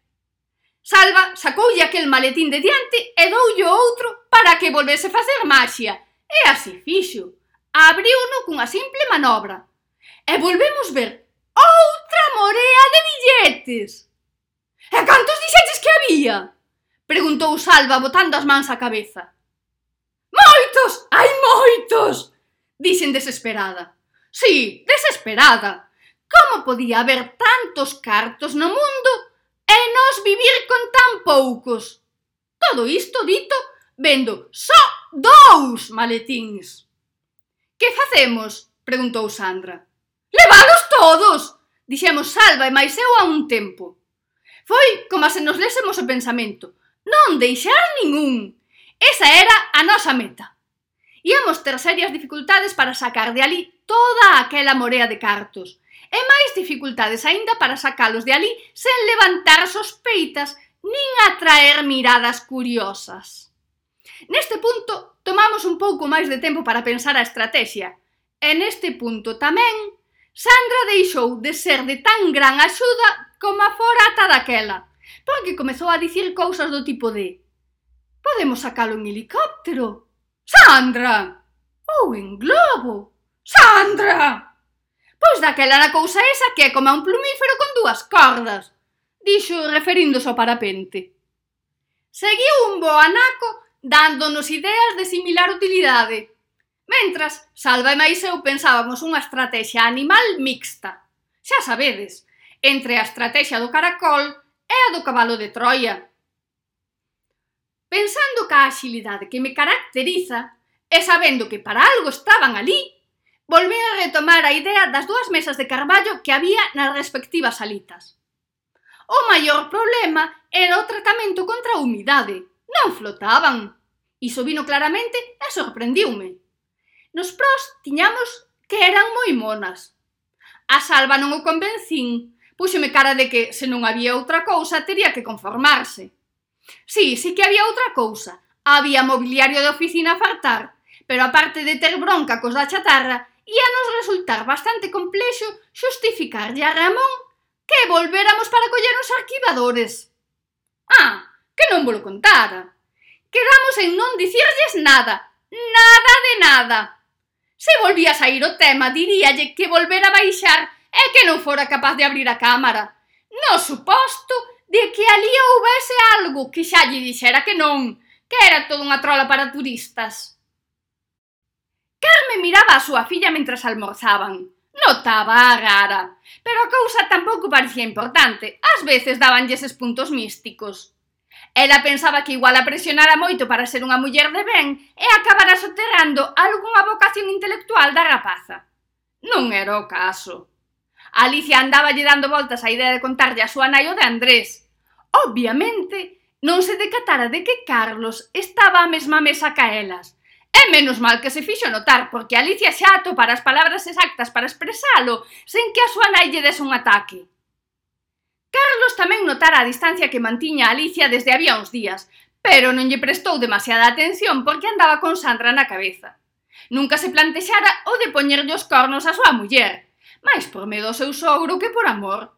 Salva sacoulle aquel maletín de diante e doulle outro para que volvese facer maxia. E así fixo. Abriuno cunha simple manobra. E volvemos ver outra morea de billetes. E cantos dixetes que había? Preguntou Salva botando as mans á cabeza. Moitos! Hai moitos! Dixen desesperada. Sí, desesperada. Como podía haber tantos cartos no mundo E nós vivir con tan poucos. Todo isto dito vendo só dous maletíns. Que facemos? Preguntou Sandra. Levalos todos! Dixemos Salva e máis eu a un tempo. Foi como se nos lésemos o pensamento. Non deixar ningún. Esa era a nosa meta. Íamos ter serias dificultades para sacar de ali toda aquela morea de cartos, e máis dificultades aínda para sacalos de ali sen levantar sospeitas nin atraer miradas curiosas. Neste punto, tomamos un pouco máis de tempo para pensar a estrategia, e neste punto tamén, Sandra deixou de ser de tan gran axuda como a forata daquela, porque comezou a dicir cousas do tipo de Podemos sacalo en helicóptero, Sandra, ou en globo, Sandra! Pois daquela era cousa esa que é como un plumífero con dúas cordas, dixo referíndose ao parapente. Seguiu un boanaco dándonos ideas de similar utilidade. Mentras, Salva e máis eu pensábamos unha estrategia animal mixta. Xa sabedes, entre a estrategia do caracol e a do cabalo de Troia. Pensando ca agilidade que me caracteriza e sabendo que para algo estaban ali, volvín a retomar a idea das dúas mesas de carballo que había nas respectivas salitas. O maior problema era o tratamento contra a humidade. Non flotaban. Iso vino claramente e sorprendiume. Nos pros tiñamos que eran moi monas. A salva non o convencín. puxome cara de que, se non había outra cousa, tería que conformarse. Sí, sí que había outra cousa. Había mobiliario de oficina a fartar, pero aparte de ter bronca cos da chatarra, ia nos resultar bastante complexo xustificarlle a Ramón que volveramos para coller os arquivadores. Ah, que non volo contara. Quedamos en non dicirlles nada, nada de nada. Se volvía a sair o tema, diríalle que volver a baixar e que non fora capaz de abrir a cámara. No suposto de que ali houvese algo que xa lle dixera que non, que era toda unha trola para turistas. Carme miraba a súa filla mentras almorzaban. Notaba a rara, pero a cousa tampouco parecía importante. Ás veces dabanlle eses puntos místicos. Ela pensaba que igual a presionara moito para ser unha muller de ben e acabara soterrando algunha vocación intelectual da rapaza. Non era o caso. Alicia andaba lle dando voltas a idea de contarlle a súa nai o de Andrés. Obviamente, non se decatara de que Carlos estaba á mesma mesa ca elas, E menos mal que se fixo notar, porque Alicia xa atopara as palabras exactas para expresalo sen que a súa nai lle des un ataque. Carlos tamén notara a distancia que mantiña Alicia desde había uns días, pero non lle prestou demasiada atención porque andaba con Sandra na cabeza. Nunca se plantexara o de poñerlle os cornos á súa muller, máis por medo ao seu sogro que por amor.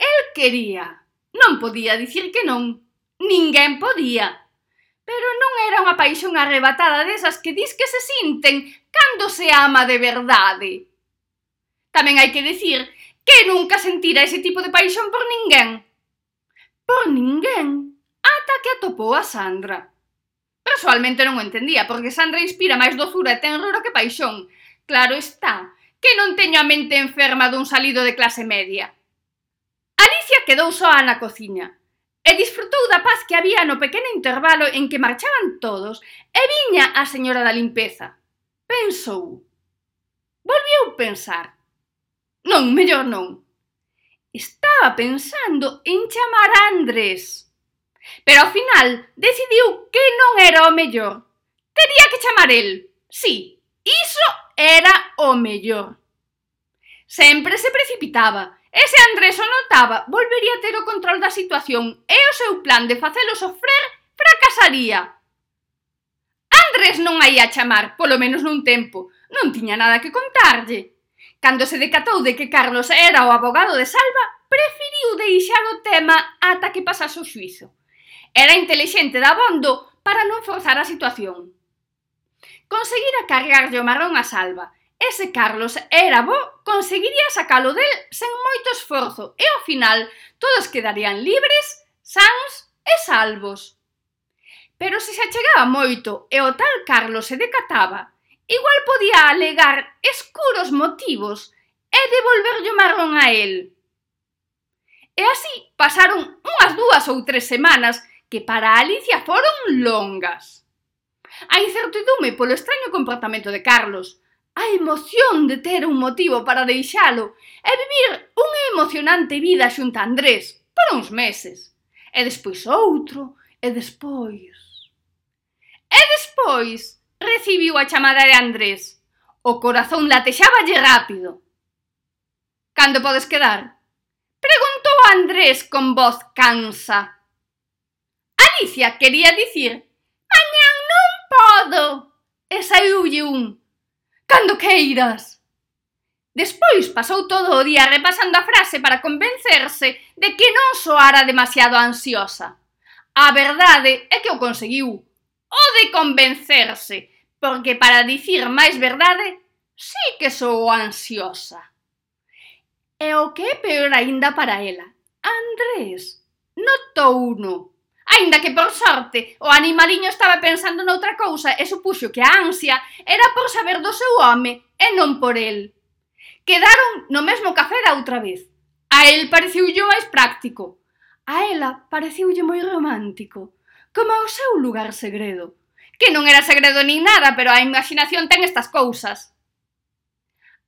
El quería. Non podía dicir que non. Ninguén podía era unha paixón arrebatada desas que dis que se sinten cando se ama de verdade. Tamén hai que dicir que nunca sentira ese tipo de paixón por ninguén. Por ninguén, ata que atopou a Sandra. Personalmente non o entendía, porque Sandra inspira máis dozura e tenroro que paixón. Claro está, que non teño a mente enferma dun salido de clase media. Alicia quedou soa na cociña, e disfrutou da paz que había no pequeno intervalo en que marchaban todos e viña a señora da limpeza. Pensou. Volviu pensar. Non, mellor non. Estaba pensando en chamar a Andrés. Pero ao final decidiu que non era o mellor. Tería que chamar el. Sí, iso era o mellor. Sempre se precipitaba Ese Andrés o notaba, volvería ter o control da situación e o seu plan de facelo sofrer fracasaría. Andrés non a ia chamar, polo menos nun tempo. Non tiña nada que contarlle. Cando se decatou de que Carlos era o abogado de Salva, preferiu deixar o tema ata que pasase o xuizo. Era intelixente da bondo para non forzar a situación. Conseguira cargarlle o marrón a Salva, ese Carlos era bo, conseguiría sacalo del sen moito esforzo e ao final todos quedarían libres, sans e salvos. Pero se se achegaba moito e o tal Carlos se decataba, igual podía alegar escuros motivos e devolverlle o marrón a él. E así pasaron unhas dúas ou tres semanas que para Alicia foron longas. A incertidume polo extraño comportamento de Carlos, a emoción de ter un motivo para deixalo e vivir unha emocionante vida xunta a Andrés por uns meses, e despois outro, e despois... E despois recibiu a chamada de Andrés. O corazón latexaballe rápido. Cando podes quedar? Preguntou Andrés con voz cansa. Alicia quería dicir Mañán non podo. E saiulle un Cando queiras. Despois pasou todo o día repasando a frase para convencerse de que non soara demasiado ansiosa. A verdade é que o conseguiu. O de convencerse, porque para dicir máis verdade, sí que sou ansiosa. E o que é peor aínda para ela, Andrés, notou uno Ainda que, por sorte, o animaliño estaba pensando noutra cousa e supuxo que a ansia era por saber do seu home e non por el. Quedaron no mesmo café da outra vez. A el pareciulle máis práctico. A ela pareciulle moi romántico, como o seu lugar segredo. Que non era segredo nin nada, pero a imaginación ten estas cousas.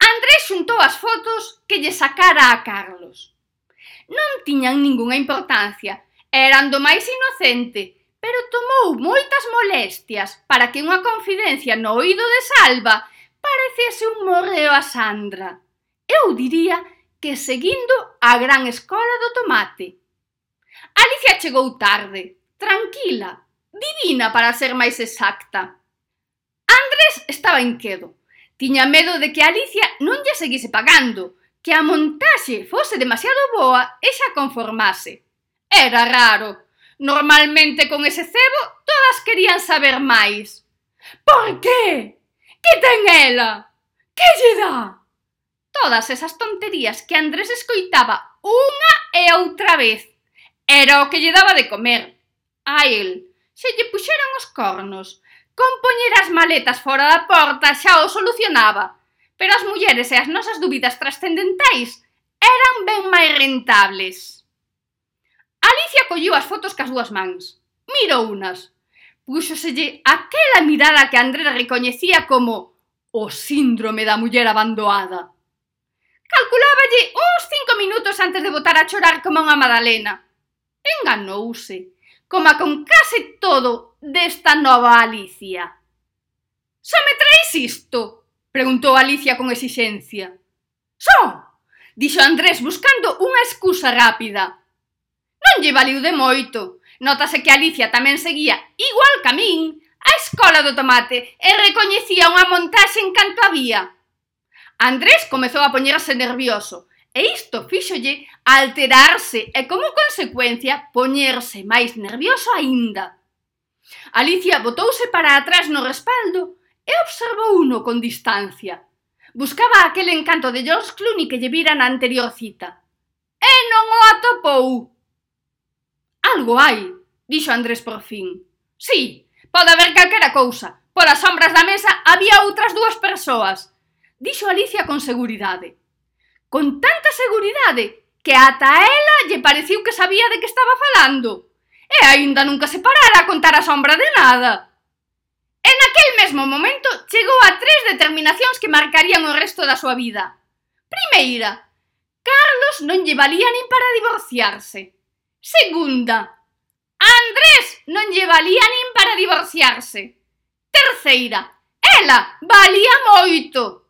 Andrés xuntou as fotos que lle sacara a Carlos. Non tiñan ningunha importancia, Era do máis inocente, pero tomou moitas molestias para que unha confidencia no oído de Salva parecese un morreo a Sandra. Eu diría que seguindo a gran escola do tomate. Alicia chegou tarde, tranquila, divina para ser máis exacta. Andrés estaba inquedo. Tiña medo de que Alicia non lle seguise pagando, que a montaxe fose demasiado boa e xa conformase. Era raro. Normalmente con ese cebo todas querían saber máis. Por qué? Que ten ela? Que lle dá? Todas esas tonterías que Andrés escoitaba unha e outra vez. Era o que lle daba de comer. A el se lle puxeran os cornos. Con poñer as maletas fora da porta xa o solucionaba. Pero as mulleres e as nosas dúbidas trascendentais eran ben máis rentables. Alicia colliu as fotos cas dúas mans. Mirou unas. Púxoselle aquela mirada que Andrés recoñecía como o síndrome da muller abandoada. Calculáballe uns cinco minutos antes de botar a chorar como unha madalena. Enganouse, como con case todo desta nova Alicia. Só me traes isto? Preguntou Alicia con exixencia. Só, dixo Andrés buscando unha excusa rápida non lle valiu de moito. Notase que Alicia tamén seguía, igual que a min, a escola do tomate e recoñecía unha montaxe en canto había. Andrés comezou a poñerse nervioso e isto fíxolle alterarse e como consecuencia poñerse máis nervioso aínda. Alicia botouse para atrás no respaldo e observou uno con distancia. Buscaba aquel encanto de George Clooney que lle vira na anterior cita. E non o atopou. Algo hai, dixo Andrés por fin. Sí, pode haber calquera cousa. Polas sombras da mesa había outras dúas persoas. Dixo Alicia con seguridade. Con tanta seguridade que ata ela lle pareciu que sabía de que estaba falando. E aínda nunca se parara a contar a sombra de nada. En aquel mesmo momento chegou a tres determinacións que marcarían o resto da súa vida. Primeira, Carlos non lle valía nin para divorciarse. Segunda, a Andrés non lle valía nin para divorciarse. Terceira, ela valía moito.